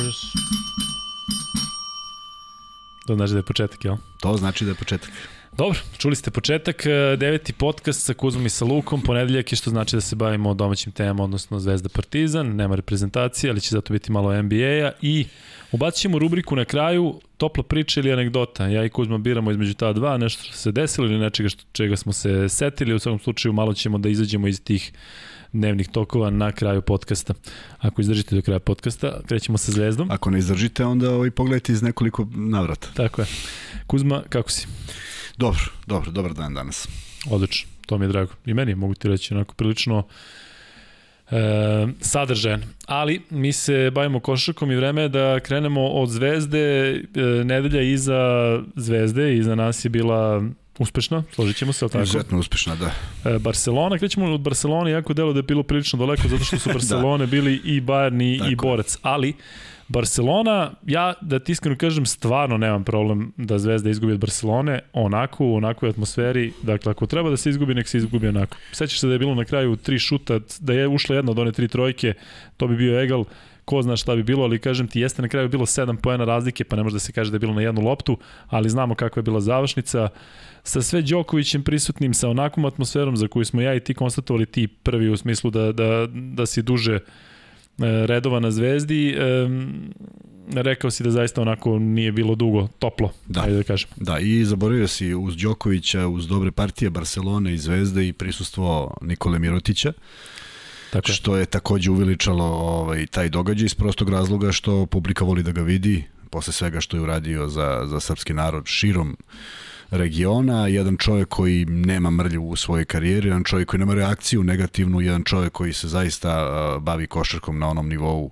možeš... To znači da je početak, jel? To znači da je početak. Dobro, čuli ste početak, e, deveti podcast sa Kuzmom i sa Lukom, ponedeljak je što znači da se bavimo domaćim temama, odnosno Zvezda Partizan, nema reprezentacije, ali će zato biti malo NBA-a i ubacit ćemo rubriku na kraju, topla priča ili anegdota. Ja i Kuzma biramo između ta dva, nešto što se desilo ili nečega što, čega smo se setili, u svakom slučaju malo ćemo da izađemo iz tih dnevnih tokova na kraju podcasta. Ako izdržite do kraja podcasta, krećemo sa Zvezdom. Ako ne izdržite, onda ovaj, pogledajte iz nekoliko navrata. Tako je. Kuzma, kako si? Dobro, dobro, dobar dan danas. Odlično, to mi je drago. I meni mogu ti reći onako prilično e, sadržajan. Ali mi se bavimo košarkom i vreme je da krenemo od Zvezde. E, nedelja iza Zvezde, iza nas je bila uspešna, složit ćemo se, tako? Izuzetno uspešna, da. E, Barcelona, krećemo od Barcelona, jako delo da je bilo prilično daleko, zato što su da. Barcelone da. bili i Bayern i, i Borac, ali Barcelona, ja da ti iskreno kažem, stvarno nemam problem da Zvezda izgubi od Barcelone, onako, u onakoj atmosferi, dakle, ako treba da se izgubi, nek se izgubi onako. Sećaš se da je bilo na kraju tri šuta, da je ušla jedna od one tri trojke, to bi bio egal, ko zna šta bi bilo, ali kažem ti, jeste na kraju bilo 7 poena razlike, pa ne može da se kaže da je bilo na jednu loptu, ali znamo kakva je bila završnica. Sa sve Đokovićem prisutnim, sa onakvom atmosferom za koju smo ja i ti konstatovali ti prvi u smislu da, da, da si duže E, redova na Zvezdi, rekao si da zaista onako nije bilo dugo, toplo, da. ajde da kažem. Da, i zaboravio si uz Đokovića, uz dobre partije Barcelone i Zvezde i prisustvo Nikole Mirotića. Tako što je takođe uveličalo ovaj, taj događaj iz prostog razloga što publika voli da ga vidi posle svega što je uradio za, za srpski narod širom regiona, jedan čovjek koji nema mrlju u svojoj karijeri, jedan čovjek koji nema reakciju negativnu, jedan čovjek koji se zaista bavi košarkom na onom nivou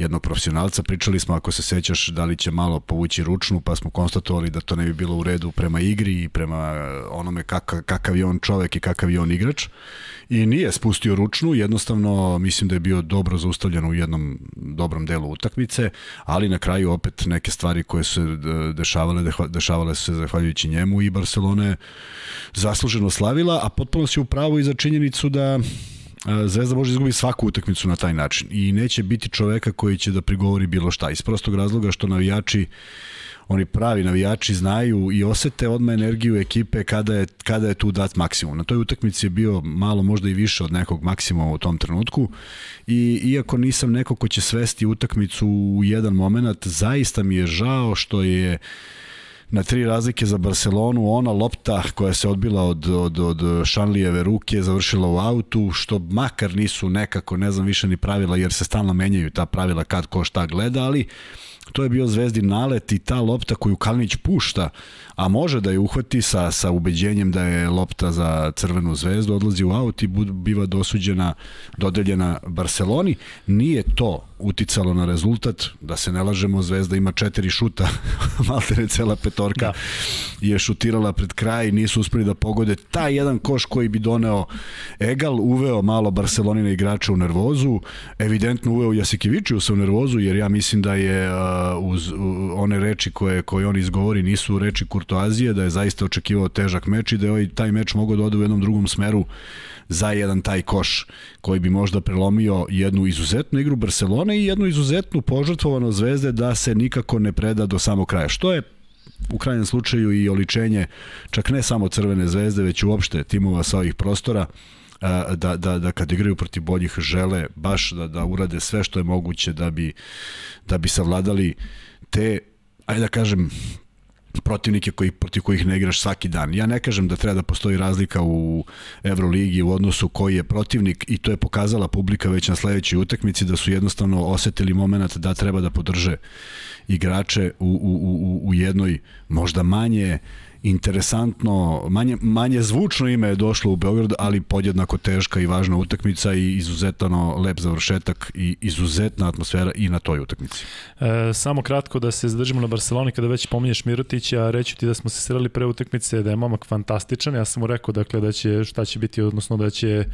jednog profesionalca. Pričali smo, ako se sećaš, da li će malo povući ručnu, pa smo konstatovali da to ne bi bilo u redu prema igri i prema onome kakav, kakav je on čovek i kakav je on igrač i nije spustio ručnu, jednostavno mislim da je bio dobro zaustavljen u jednom dobrom delu utakmice, ali na kraju opet neke stvari koje su se dešavale, dešavale su se zahvaljujući njemu i Barcelona je zasluženo slavila, a potpuno si u pravu i za činjenicu da Zvezda može izgubiti svaku utakmicu na taj način i neće biti čoveka koji će da prigovori bilo šta iz prostog razloga što navijači oni pravi navijači znaju i osete odmah energiju ekipe kada je, kada je tu dat maksimum. Na toj utakmici je bio malo možda i više od nekog maksimuma u tom trenutku i iako nisam neko ko će svesti utakmicu u jedan moment, zaista mi je žao što je na tri razlike za Barcelonu, ona lopta koja se odbila od, od, od Šanlijeve ruke završila u autu, što makar nisu nekako, ne znam više ni pravila, jer se stalno menjaju ta pravila kad ko šta gleda, ali to je bio zvezdin nalet i ta lopta koju Kalinić pušta, a može da je uhvati sa, sa ubeđenjem da je lopta za crvenu zvezdu, odlazi u aut i biva dosuđena, dodeljena Barceloni. Nije to uticalo na rezultat, da se ne lažemo, Zvezda ima četiri šuta, maltene cela petorka da. je šutirala pred kraj, nisu uspeli da pogode taj jedan koš koji bi doneo egal, uveo malo Barcelonina igrača u nervozu, evidentno uveo Jasikevičiusa u nervozu, jer ja mislim da je uh, uz uh, one reči koje, koje on izgovori nisu reči Kurtoazije, da je zaista očekivao težak meč i da je ovaj, taj meč mogao da ode u jednom drugom smeru za jedan taj koš koji bi možda prelomio jednu izuzetnu igru Barcelone i jednu izuzetnu požrtvovano zvezde da se nikako ne preda do samog kraja. Što je u krajnjem slučaju i oličenje čak ne samo Crvene zvezde, već uopšte timova sa ovih prostora, da, da, da kad igraju protiv boljih žele baš da, da urade sve što je moguće da bi, da bi savladali te, ajde da kažem, protivnike koji, protiv kojih ne igraš svaki dan. Ja ne kažem da treba da postoji razlika u Euroligi u odnosu koji je protivnik i to je pokazala publika već na sledećoj utakmici da su jednostavno osetili moment da treba da podrže igrače u, u, u, u jednoj možda manje interesantno, manje, manje zvučno ime je došlo u Beograd, ali podjednako teška i važna utakmica i izuzetno lep završetak i izuzetna atmosfera i na toj utakmici. E, samo kratko da se zadržimo na Barceloni kada već pominješ Mirotića, reći ti da smo se sreli pre utakmice, da je momak fantastičan, ja sam mu rekao dakle da će šta će biti, odnosno da će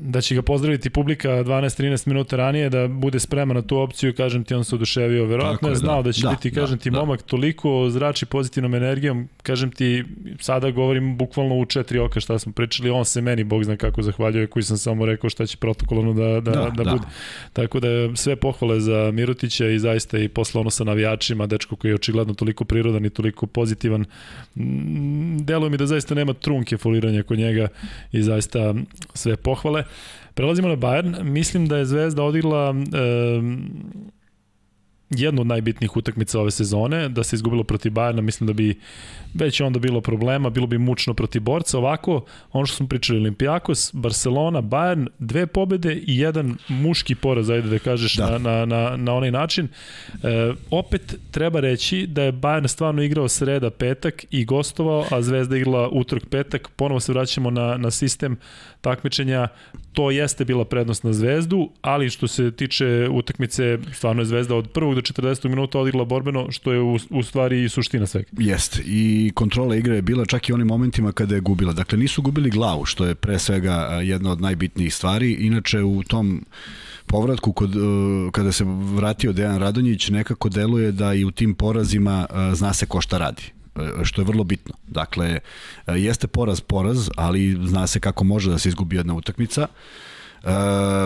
da će ga pozdraviti publika 12-13 minuta ranije da bude spreman na tu opciju kažem ti on se oduševio verovatno je znao da, da će da, biti kažem da, ti da. momak toliko zrači pozitivnom energijom kažem ti sada govorim bukvalno u četiri oka šta smo pričali on se meni bog zna kako zahvaljuje koji sam samo rekao šta će protokolno da, da, da, da, da. bude tako da sve pohvale za Mirotića i zaista i posle ono sa navijačima dečko koji je očigledno toliko prirodan i toliko pozitivan deluje mi da zaista nema trunke foliranja kod njega i zaista sve pohvale Prelazimo na Bayern. Mislim da je Zvezda odigrala e, jednu od najbitnijih utakmica ove sezone, da se izgubilo protiv Bayerna, mislim da bi već onda bilo problema, bilo bi mučno protiv borca. Ovako, ono što smo pričali, Olimpijakos, Barcelona, Bayern, dve pobede i jedan muški poraz, ajde da kažeš, da. Na, na, na, na onaj način. E, opet treba reći da je Bayern stvarno igrao sreda petak i gostovao, a Zvezda igrala utorak petak. Ponovo se vraćamo na, na sistem takmičenja to jeste bila prednost na Zvezdu, ali što se tiče utakmice, stvarno je Zvezda od prvog do 40. minuta odigrala borbeno, što je u, u stvari i suština svega. Jeste, i kontrola igre je bila čak i onim momentima kada je gubila. Dakle, nisu gubili glavu, što je pre svega jedna od najbitnijih stvari. Inače, u tom povratku kod, kada se vratio Dejan Radonjić nekako deluje da i u tim porazima zna se ko šta radi što je vrlo bitno. Dakle, jeste poraz poraz, ali zna se kako može da se izgubi jedna utakmica.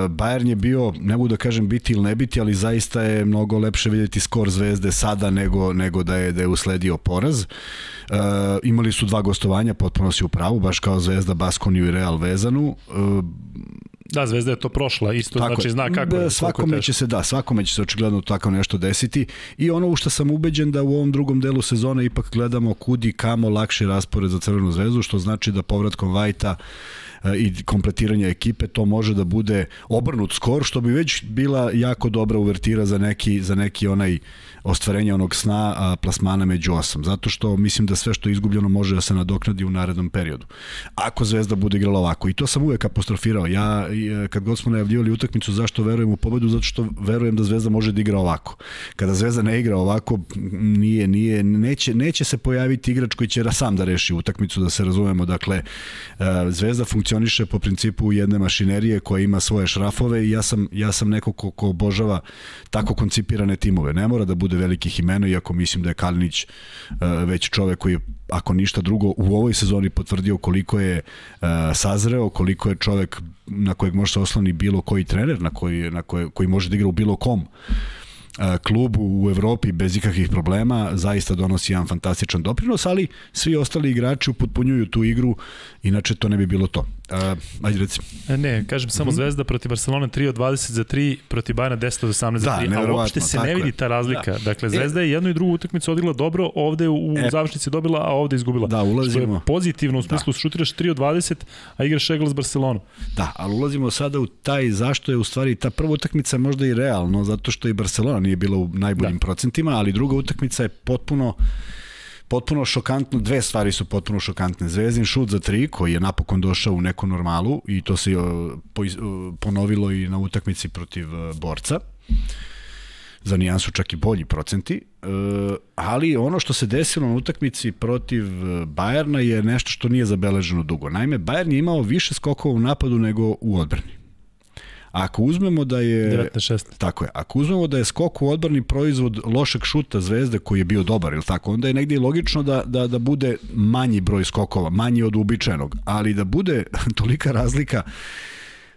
Bayern je bio, ne mogu da kažem biti ili ne biti, ali zaista je mnogo lepše vidjeti skor Zvezde sada nego, nego da je da je usledio poraz. Uh, imali su dva gostovanja, potpuno si u pravu, baš kao Zvezda Baskoniju i Real vezanu. Uh, Da, Zvezda je to prošla, isto tako znači zna kako da, je. Svakome će se, da, svakome će se očigledno tako nešto desiti i ono u što sam ubeđen da u ovom drugom delu sezone ipak gledamo kudi kamo lakši raspored za Crvenu zvezdu, što znači da povratkom Vajta e, i kompletiranje ekipe, to može da bude obrnut skor, što bi već bila jako dobra uvertira za neki, za neki onaj ostvarenje onog sna a, plasmana među osam. Zato što mislim da sve što je izgubljeno može da se nadoknadi u narednom periodu. Ako Zvezda bude igrala ovako. I to sam uvek apostrofirao. Ja, e, kad god smo najavljivali utakmicu, zašto verujem u pobedu? Zato što verujem da Zvezda može da igra ovako. Kada Zvezda ne igra ovako, nije, nije, neće, neće se pojaviti igrač koji će sam da reši utakmicu, da se razumemo. Dakle, e, Zvezda funkcioniše po principu jedne mašinerije koja ima svoje šrafove i ja sam, ja sam neko ko, ko obožava tako koncipirane timove. Ne mora da bude velikih imena, iako mislim da je Kalinić uh, već čovek koji je, ako ništa drugo, u ovoj sezoni potvrdio koliko je uh, sazreo, koliko je čovek na kojeg može se osloni bilo koji trener, na koji, na koje, koji može da igra u bilo kom klubu u Evropi bez ikakvih problema, zaista donosi jedan fantastičan doprinos, ali svi ostali igrači upotpunjuju tu igru, inače to ne bi bilo to. Uh, ajde reci. E, ne, kažem samo mm -hmm. Zvezda protiv Barcelona 3 od 20 za 3, protiv Bayerna 10 od 18 za 3, da, a uopšte se ne vidi ta razlika. Da. Dakle, Zvezda e, je jednu i drugu utakmicu odigla dobro, ovde u e, završnici dobila, a ovde izgubila. Da, ulazimo. Što je pozitivno u smislu da. šutiraš 3 od 20, a igraš Egel s Barcelonom. Da, ali ulazimo sada u taj zašto je u stvari ta prva utakmica možda i realno, zato što i Barcelona nije bila u najboljim da. procentima, ali druga utakmica je potpuno potpuno šokantno, dve stvari su potpuno šokantne. Zvezdin šut za tri, koji je napokon došao u neku normalu i to se ponovilo i na utakmici protiv e, borca za nijansu čak i bolji procenti, ali ono što se desilo na utakmici protiv Bajerna je nešto što nije zabeleženo dugo. Naime, Bayern je imao više skokova u napadu nego u odbrani. Ako uzmemo da je 19 Tako je. Ako uzmemo da je skok u odbrani proizvod lošeg šuta Zvezde koji je bio dobar, ili tako, onda je negde i logično da, da, da bude manji broj skokova, manji od uobičajenog, ali da bude tolika razlika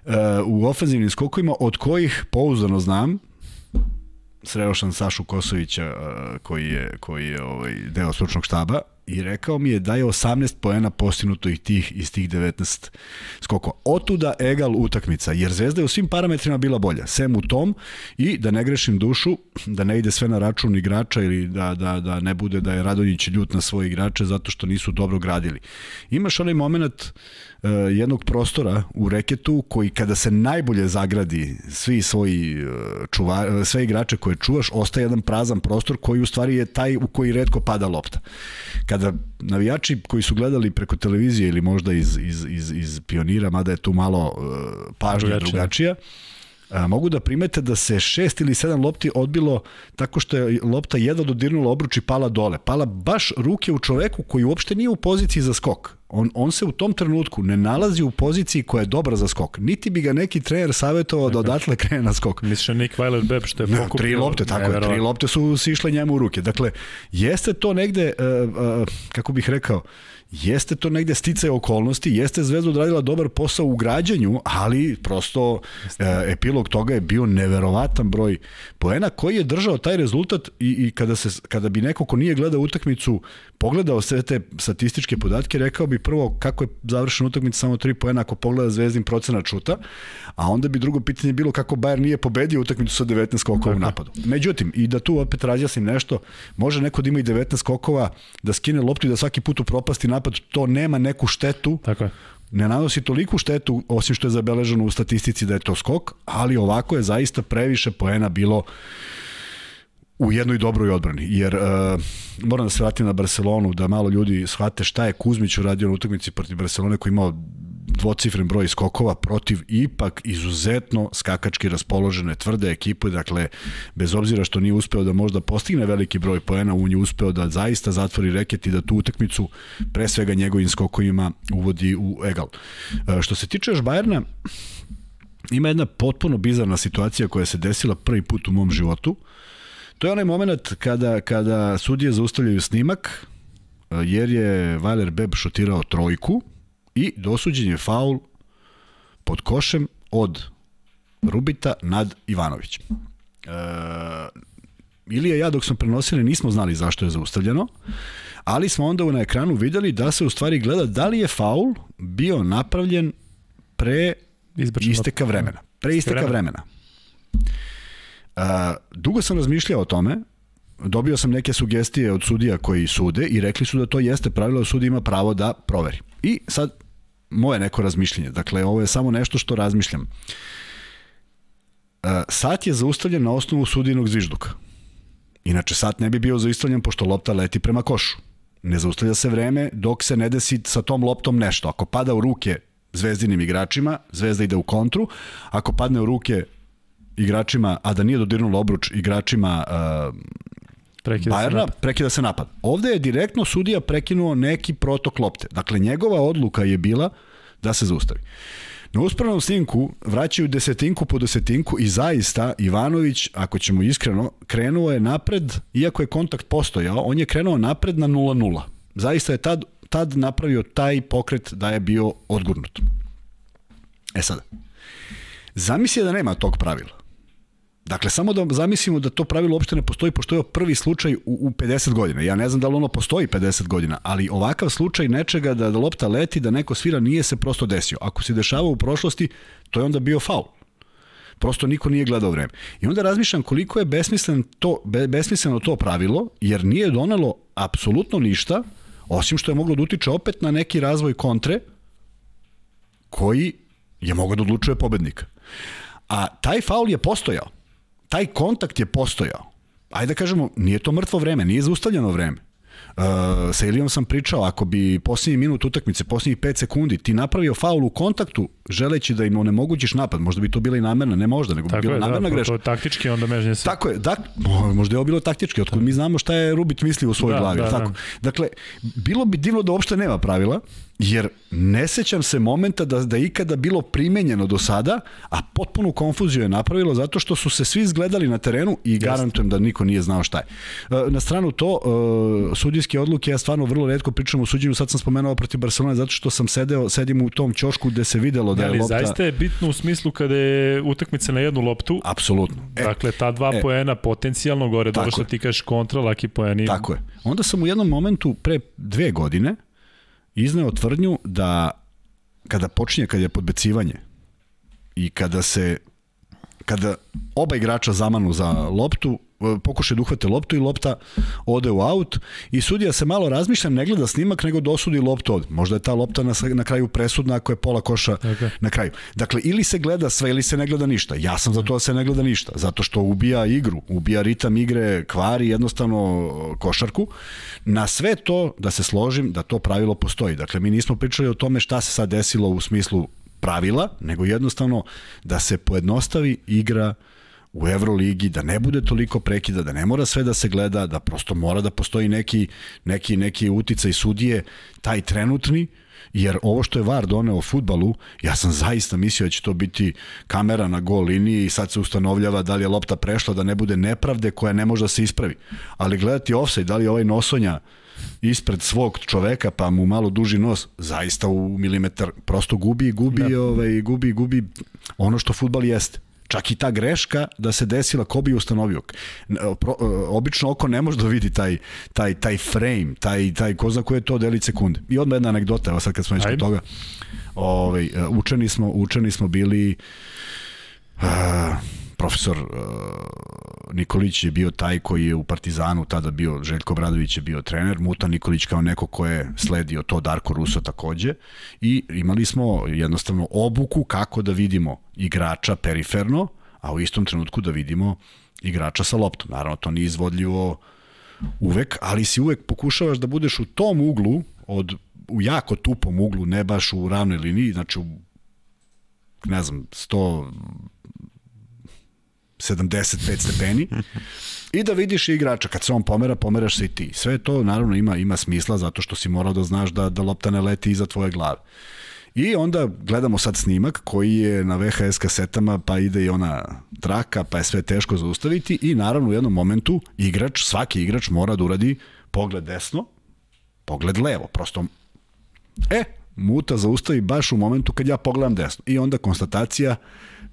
uh, u ofenzivnim skokovima od kojih pouzdano znam sreo sam Sašu Kosovića uh, koji je, koji je ovaj, deo stručnog štaba i rekao mi je da je 18 poena postignuto ih tih iz tih 19 skokova. Otuda egal utakmica, jer Zvezda je u svim parametrima bila bolja, sem u tom i da ne grešim dušu, da ne ide sve na račun igrača ili da, da, da ne bude da je Radonjić ljut na svoje igrače zato što nisu dobro gradili. Imaš onaj moment uh, jednog prostora u reketu koji kada se najbolje zagradi svi svoji uh, čuva, sve igrače koje čuvaš, ostaje jedan prazan prostor koji u stvari je taj u koji redko pada lopta. Kada navijači koji su gledali preko televizije ili možda iz, iz, iz, iz pionira, mada je tu malo uh, pažnja drugačija, drugačija a, mogu da primete da se šest ili sedam lopti odbilo tako što je lopta jedva dodirnula obruč i pala dole. Pala baš ruke u čoveku koji uopšte nije u poziciji za skok. On, on se u tom trenutku ne nalazi u poziciji koja je dobra za skok. Niti bi ga neki trener savjetovao da odatle krene na skok. Misliš da Nick Weiler Beb što je pokupio? Ne, tri lopte, tako je, tri lopte su sišle njemu u ruke. Dakle, jeste to negde, uh, uh, kako bih rekao, jeste to negde sticaj okolnosti, jeste Zvezda odradila dobar posao u građanju, ali prosto e, epilog toga je bio neverovatan broj poena koji je držao taj rezultat i, i kada, se, kada bi neko ko nije gledao utakmicu pogledao sve te statističke podatke, rekao bi prvo kako je završena utakmica samo 3 poena ako pogleda Zvezdin procenat šuta, a onda bi drugo pitanje bilo kako Bayern nije pobedio utakmicu sa 19 skokova u napadu. Međutim, i da tu opet razjasnim nešto, može neko da ima i 19 skokova, da skine loptu i da svaki put u propasti napad, to nema neku štetu. Tako je ne nanosi toliku štetu, osim što je zabeleženo u statistici da je to skok, ali ovako je zaista previše poena bilo u jednoj dobroj odbrani, jer uh, moram da se vratim na Barcelonu, da malo ljudi shvate šta je Kuzmić uradio na utakmici protiv Barcelone koji imao dvocifren broj skokova protiv ipak izuzetno skakački raspoložene tvrde ekipe, dakle bez obzira što nije uspeo da možda postigne veliki broj poena, on je uspeo da zaista zatvori reket i da tu utakmicu pre svega njegovim skokovima uvodi u egal. Uh, što se tiče još Bajerna, ima jedna potpuno bizarna situacija koja se desila prvi put u mom životu. To je onaj moment kada, kada sudije zaustavljaju snimak, jer je Valer Beb šutirao trojku i dosuđen je faul pod košem od Rubita nad Ivanovićem. E, Ilija i ja dok smo prenosili nismo znali zašto je zaustavljeno, ali smo onda na ekranu videli da se u stvari gleda da li je faul bio napravljen pre Izbrčno. isteka vremena. Pre isteka vremena. Uh, dugo sam razmišljao o tome, dobio sam neke sugestije od sudija koji sude i rekli su da to jeste pravilo da sudija ima pravo da proveri. I sad moje neko razmišljenje, dakle ovo je samo nešto što razmišljam. Uh, sat je zaustavljen na osnovu sudinog zvižduka. Inače sat ne bi bio zaustavljen pošto lopta leti prema košu. Ne zaustavlja se vreme dok se ne desi sa tom loptom nešto. Ako pada u ruke zvezdinim igračima, zvezda ide u kontru. Ako padne u ruke igračima, a da nije dodirnulo obruč igračima uh, Prekida Bajerna, se prekida se napad. Ovde je direktno sudija prekinuo neki protok lopte. Dakle, njegova odluka je bila da se zaustavi. Na uspravnom snimku vraćaju desetinku po desetinku i zaista Ivanović, ako ćemo iskreno, krenuo je napred, iako je kontakt postojao, on je krenuo napred na 0-0. Zaista je tad, tad napravio taj pokret da je bio odgurnut. E sada, zamisli da nema tog pravila. Dakle, samo da zamislimo da to pravilo uopšte ne postoji, pošto je prvi slučaj u, u 50 godina. Ja ne znam da li ono postoji 50 godina, ali ovakav slučaj nečega da, da lopta leti, da neko svira, nije se prosto desio. Ako se dešava u prošlosti, to je onda bio faul. Prosto niko nije gledao vreme. I onda razmišljam koliko je besmislen to, be, besmisleno to pravilo, jer nije donelo apsolutno ništa, osim što je moglo da utiče opet na neki razvoj kontre, koji je mogao da odlučuje pobednika. A taj faul je postojao taj kontakt je postojao. Ajde da kažemo, nije to mrtvo vreme, nije zaustavljeno vreme. Uh, sa Ilijom sam pričao, ako bi posljednji minut utakmice, posljednjih 5 sekundi, ti napravio faul u kontaktu, želeći da im onemogućiš napad, možda bi to bila i namerna, ne možda, nego bi bila je, namerna da, greška. To je taktički, onda mežnje se. Tako je, da, možda je ovo bilo taktički, otkud mi znamo šta je Rubit mislio u svojoj da, glavi. Da, tako. Da. Dakle, bilo bi divno da uopšte nema pravila, jer ne sećam se momenta da, da ikada bilo primenjeno do sada, a potpunu konfuziju je napravilo zato što su se svi izgledali na terenu i garantujem da niko nije znao šta je. E, na stranu to, e, sudijske odluke, ja stvarno vrlo redko pričam o suđenju, sad sam spomenuo protiv Barcelona zato što sam sedeo, sedim u tom ćošku gde se videlo da je Ali lopta... zaista je bitno u smislu kada je utakmica na jednu loptu. Apsolutno. E, dakle, ta dva e, poena potencijalno gore, dobro što ti kažeš kontra, laki poeni. Tako je. Onda sam u jednom momentu pre dve godine izneo tvrdnju da kada počinje, kada je podbecivanje i kada se kada oba igrača zamanu za loptu, pokušaju da uhvate loptu i lopta ode u aut i sudija se malo razmišlja, ne gleda snimak, nego dosudi loptu ovde. Možda je ta lopta na, na kraju presudna ako je pola koša okay. na kraju. Dakle, ili se gleda sve ili se ne gleda ništa. Ja sam za to da se ne gleda ništa, zato što ubija igru, ubija ritam igre, kvari jednostavno košarku. Na sve to da se složim da to pravilo postoji. Dakle, mi nismo pričali o tome šta se sad desilo u smislu pravila, nego jednostavno da se pojednostavi igra u Euroligi, da ne bude toliko prekida, da ne mora sve da se gleda, da prosto mora da postoji neki, neki, neki uticaj sudije, taj trenutni, jer ovo što je VAR doneo o futbalu, ja sam zaista mislio da će to biti kamera na gol liniji i sad se ustanovljava da li je lopta prešla, da ne bude nepravde koja ne može da se ispravi. Ali gledati offside, da li je ovaj nosonja ispred svog čoveka pa mu malo duži nos, zaista u milimetar prosto gubi gubi, da. ovaj, gubi, gubi ono što futbal jeste. Čak i ta greška da se desila, ko bi ustanovio? Pro, obično oko ne može da vidi taj, taj, taj frame, taj, taj ko zna koje je to deli sekunde. I odmah jedna anegdota, evo sad kad smo već kod toga. Ovaj, e, učeni, smo, učeni smo bili uh, profesor uh, Nikolić je bio taj koji je u Partizanu tada bio, Željko Bradović je bio trener, Muta Nikolić kao neko ko je sledio to, Darko Ruso takođe i imali smo jednostavno obuku kako da vidimo igrača periferno, a u istom trenutku da vidimo igrača sa loptom. Naravno, to nije izvodljivo uvek, ali si uvek pokušavaš da budeš u tom uglu, od, u jako tupom uglu, ne baš u ravnoj liniji, znači u ne znam, 100 75 stepeni i da vidiš igrača. Kad se on pomera, pomeraš se i ti. Sve to naravno ima ima smisla zato što si morao da znaš da, da lopta ne leti iza tvoje glave. I onda gledamo sad snimak koji je na VHS kasetama, pa ide i ona traka, pa je sve teško zaustaviti i naravno u jednom momentu igrač, svaki igrač mora da uradi pogled desno, pogled levo, prosto e, muta zaustavi baš u momentu kad ja pogledam desno. I onda konstatacija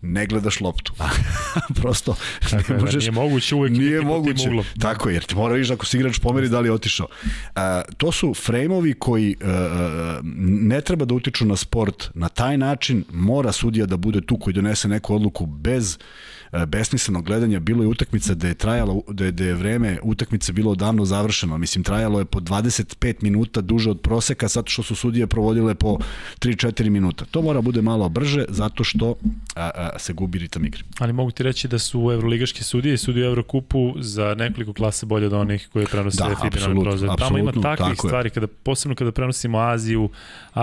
ne gledaš loptu. Prosto Tako ne možeš, nije moguće uvek nije moguće. Tako je, jer ti mora viš ako si igrač pomeri da li je otišao. Uh, to su frejmovi koji uh, ne treba da utiču na sport na taj način, mora sudija da bude tu koji donese neku odluku bez uh, besmislenog gledanja, bilo je utakmica da je trajalo, da je, da je vreme utakmice bilo odavno završeno, mislim trajalo je po 25 minuta duže od proseka, zato što su sudije provodile po 3-4 minuta. To mora bude malo brže, zato što a, a, se gubi ritam igre. Ali mogu ti reći da su evroligaške sudije i sudije Evrokupu za nekoliko klase bolje od onih koje prenose da, FIBA prozor. Tamo ima takvih stvari, kada, posebno kada prenosimo Aziju,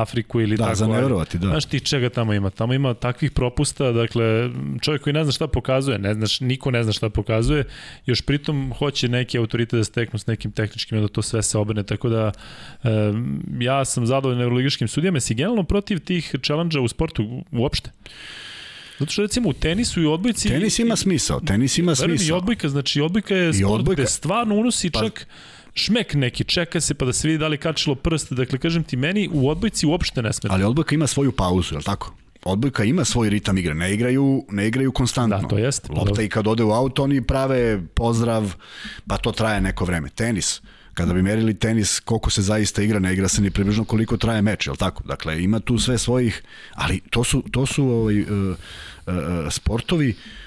Afriku ili da, tako. Da, za nevjerovati, da. Znaš ti čega tamo ima? Tamo ima takvih propusta, dakle, čovjek koji ne zna šta pokazuje ne znaš, niko ne zna šta pokazuje, još pritom hoće neki autoritet da steknu s nekim tehničkim da to sve se obrne, tako da e, ja sam zadovoljan euroligaškim sudijama, si generalno protiv tih challenge u sportu uopšte? Zato što recimo u tenisu i odbojci... Tenis ima smisao, tenis ima smisao. I odbojka, znači odbojka je sport odbojka... gde stvarno unosi pa... čak šmek neki, čeka se pa da se vidi da li kačilo prst, dakle kažem ti meni u odbojci uopšte ne smeta. Ali odbojka ima svoju pauzu, je li tako? odbojka ima svoj ritam igre, ne igraju, ne igraju konstantno. Da, to jest. Lopta i kad ode u auto, oni prave pozdrav, pa to traje neko vreme. Tenis, kada bi merili tenis koliko se zaista igra, ne igra se ni približno koliko traje meč, je tako? Dakle, ima tu sve svojih, ali to su, to su ovaj, uh, uh, sportovi uh,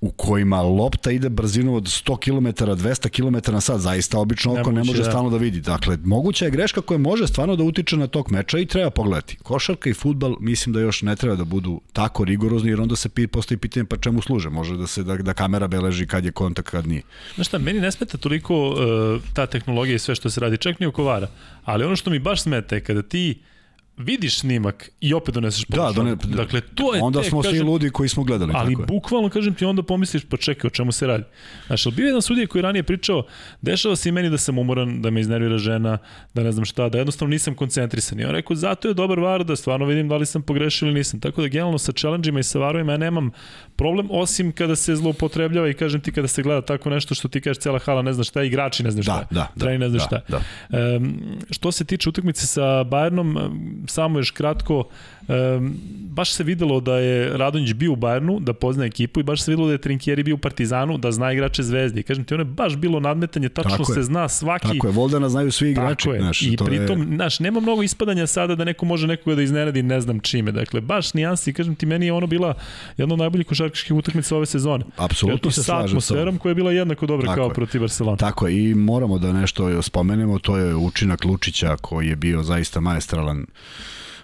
u kojima lopta ide brzinom od 100 km, 200 km na sat, zaista obično oko ne može da. stalno da vidi. Dakle, moguća je greška koja može stvarno da utiče na tok meča i treba pogledati. Košarka i futbal mislim da još ne treba da budu tako rigorozni, jer onda se postoji pitanje pa čemu služe. Može da se da, da kamera beleži kad je kontakt, kad nije. Znaš šta, meni ne smeta toliko uh, ta tehnologija i sve što se radi, čak ni oko vara. Ali ono što mi baš smeta je kada ti uh, vidiš snimak i opet doneseš da, done, Dakle, to je onda te, smo kažem, svi ludi koji smo gledali. Ali tako bukvalno, kažem ti, onda pomisliš, pa čekaj, o čemu se radi. Znaš, ali bio jedan sudija koji ranije pričao, dešava se i meni da sam umoran, da me iznervira žena, da ne znam šta, da jednostavno nisam koncentrisan. I on rekao, zato je dobar var da stvarno vidim da li sam pogrešio ili nisam. Tako da, generalno, sa challenge-ima i sa varovima ja nemam problem, osim kada se zloupotrebljava i kažem ti kada se gleda tako nešto što ti kažeš cela hala ne zna šta, igrači ne zna šta, da, da, da, ne zna da, šta. Da. Um, što se tiče utakmice sa Bayernom, samo još kratko, um, baš se videlo da je Radonjić bio u Bayernu, da pozna ekipu i baš se videlo da je Trinkieri bio u Partizanu, da zna igrače Zvezde. Kažem ti, ono je baš bilo nadmetanje, tačno tako se je. zna svaki... Tako je, Voldana znaju svi igrači. Tako je. Naš, I pritom, je... znaš, nema mnogo ispadanja sada da neko može nekoga da iznenadi ne znam čime. Dakle, baš nijansi, kažem ti, meni je ono bila jedna od najboljih košarkaških utakmica ove sezone. Apsolutno se slažem sa atmosferom koja je bila jednako dobra tako kao je. protiv Barcelona. Tako je, i moramo da nešto spomenemo, to je učinak Lučića koji je bio zaista maestralan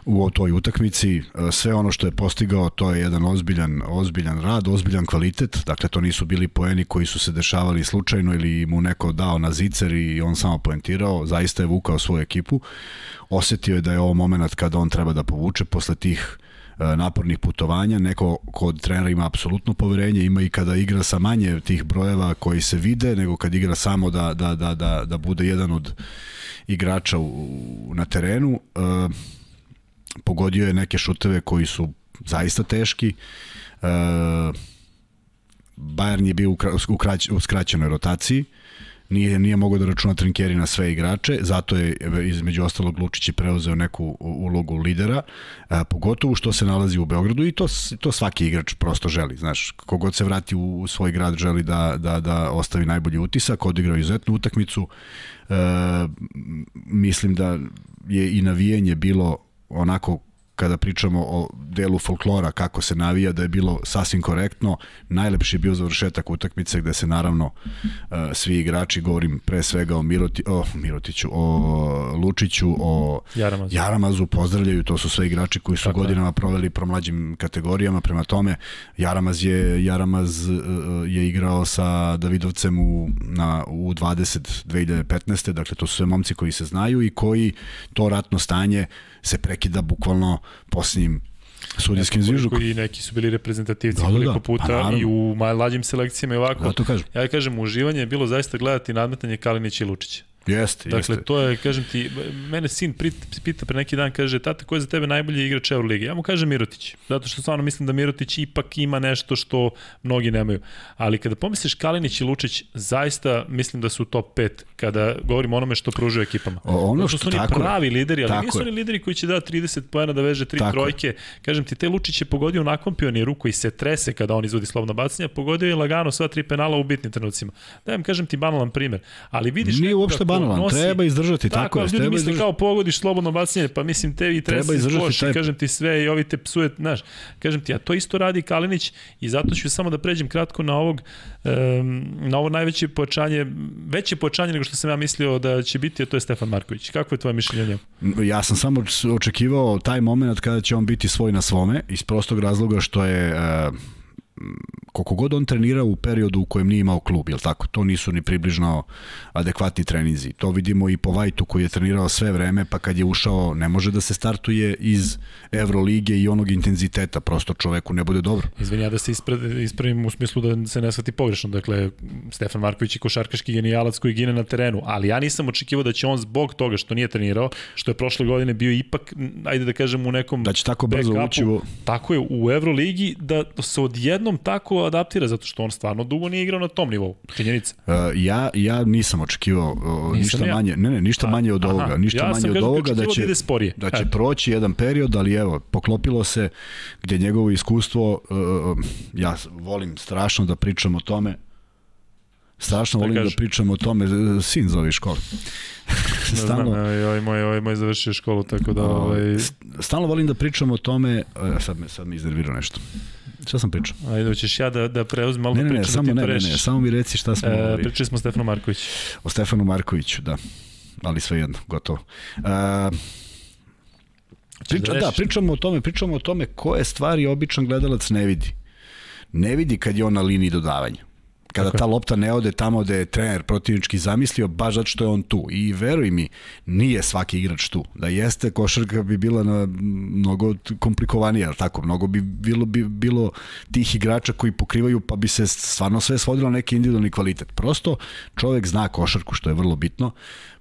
u toj utakmici. E, sve ono što je postigao, to je jedan ozbiljan, ozbiljan rad, ozbiljan kvalitet. Dakle, to nisu bili poeni koji su se dešavali slučajno ili mu neko dao na zicer i on samo poentirao. Zaista je vukao svoju ekipu. Osetio je da je ovo moment kada on treba da povuče posle tih napornih putovanja, neko kod trenera ima apsolutno poverenje, ima i kada igra sa manje tih brojeva koji se vide, nego kad igra samo da, da, da, da, da bude jedan od igrača u, na terenu. E, pogodio je neke šuteve koji su zaista teški. E, Bayern je bio u, u, krać, u skraćenoj rotaciji. Nije, nije mogao da računa trinkeri na sve igrače, zato je između ostalog Lučić je preuzeo neku ulogu lidera, a, pogotovo što se nalazi u Beogradu i to, to svaki igrač prosto želi. Znaš, kogod se vrati u, u svoj grad želi da, da, da ostavi najbolji utisak, odigrao izuzetnu utakmicu. E, mislim da je i navijanje bilo onako kada pričamo o delu folklora, kako se navija, da je bilo sasvim korektno. Najlepši je bio završetak utakmice gde se naravno uh, svi igrači, govorim pre svega o, Miroti, o Mirotiću, o Lučiću, o Jaramazu. Jaramazu, pozdravljaju, to su sve igrači koji su Tako godinama proveli pro mlađim kategorijama, prema tome Jaramaz je, Jaramaz uh, je igrao sa Davidovcem u, na, u 20 2015. Dakle, to su sve momci koji se znaju i koji to ratno stanje se prekida bukvalno posljednjim sudijskim zviždukom. I neki su bili reprezentativci da, da, koliko da. puta pa, i u mlađim selekcijama i ovako. Da, to kažem. Ja kažem, uživanje je bilo zaista gledati nadmetanje Kalinića i Lučića. Jeste, dakle, jeste. to je, kažem ti, mene sin pita pre neki dan, kaže, tata, ko je za tebe najbolji igrač Euroligi? Ja mu kažem Mirotić, zato što stvarno mislim da Mirotić ipak ima nešto što mnogi nemaju. Ali kada pomisliš Kalinić i Lučić, zaista mislim da su top 5 kada govorimo o onome što pružuje ekipama. O, ono što, što su oni pravi je. lideri, ali nisu oni lideri koji će da 30 poena da veže tri tako trojke. Je. Kažem ti, te Lučić je pogodio nakon pioniru koji se trese kada on izvodi slobodno bacanje, pogodio je lagano sva tri penala u bitnim trenucima. Da vam kažem ti banalan primer, ali vidiš Nije uopšte banalan, nosi, treba izdržati, tako, tako je. Ljudi treba misle izdržati. kao pogodiš slobodno bacanje, pa mislim tebi treba, treba izdržati koš, taj... kažem ti sve i ovi te psuje, znaš, kažem ti, a to isto radi Kalinić i zato ću samo da pređem kratko na ovog, um, na ovo najveće pojačanje, veće pojačanje nego što sam ja mislio da će biti, a to je Stefan Marković. Kako je tvoje mišljenje Ja sam samo očekivao taj moment kada će on biti svoj na svome, iz prostog razloga što je uh, koliko god on trenira u periodu u kojem nije imao klub, jel tako? To nisu ni približno adekvatni treninzi. To vidimo i po Vajtu koji je trenirao sve vreme, pa kad je ušao ne može da se startuje iz Evrolige i onog intenziteta, prosto čoveku ne bude dobro. Izvini, ja da se ispravim u smislu da se ne shvati pogrešno. Dakle, Stefan Marković je košarkaški genijalac koji gine na terenu, ali ja nisam očekivao da će on zbog toga što nije trenirao, što je prošle godine bio ipak, ajde da kažem, u nekom da će tako brzo ući u... Tako je, u Evroligi, da se odjednom tako adaptira, zato što on stvarno dugo nije igrao na tom nivou. Činjenica. Uh, ja, ja nisam očekivao uh, ništa ja. manje, ne, ne, ništa A, manje od aha, ovoga, ništa ja manje od ovoga da će, da, da će proći jedan period, ali evo, poklopilo se gde njegovo iskustvo, uh, ja volim strašno da pričam o tome, Strašno volim da pričam o tome, sin zove školu. stalno, znam, ovaj moj, ovaj moj završio školu, tako da... Ovaj... Stalno volim da pričam o tome, sad me, sad me iznervirao nešto. Šta sam pričao? Ajde, hoćeš ja da, da preuzmem malo ne, ne, ne, priču samo, da ne, ne, ne, samo mi reci šta smo... E, pričali smo o Stefanu Markoviću. O Stefanu Markoviću, da. Ali sve jedno, gotovo. Uh, priča, da, da, pričamo o tome, pričamo o tome koje stvari običan gledalac ne vidi. Ne vidi kad je on na liniji dodavanja kada ta lopta ne ode tamo gde je trener protivnički zamislio, baš zato što je on tu. I veruj mi, nije svaki igrač tu. Da jeste, košarka bi bila na mnogo komplikovanija, tako, mnogo bi bilo, bi bilo tih igrača koji pokrivaju, pa bi se stvarno sve svodilo na neki individualni kvalitet. Prosto čovek zna košarku, što je vrlo bitno.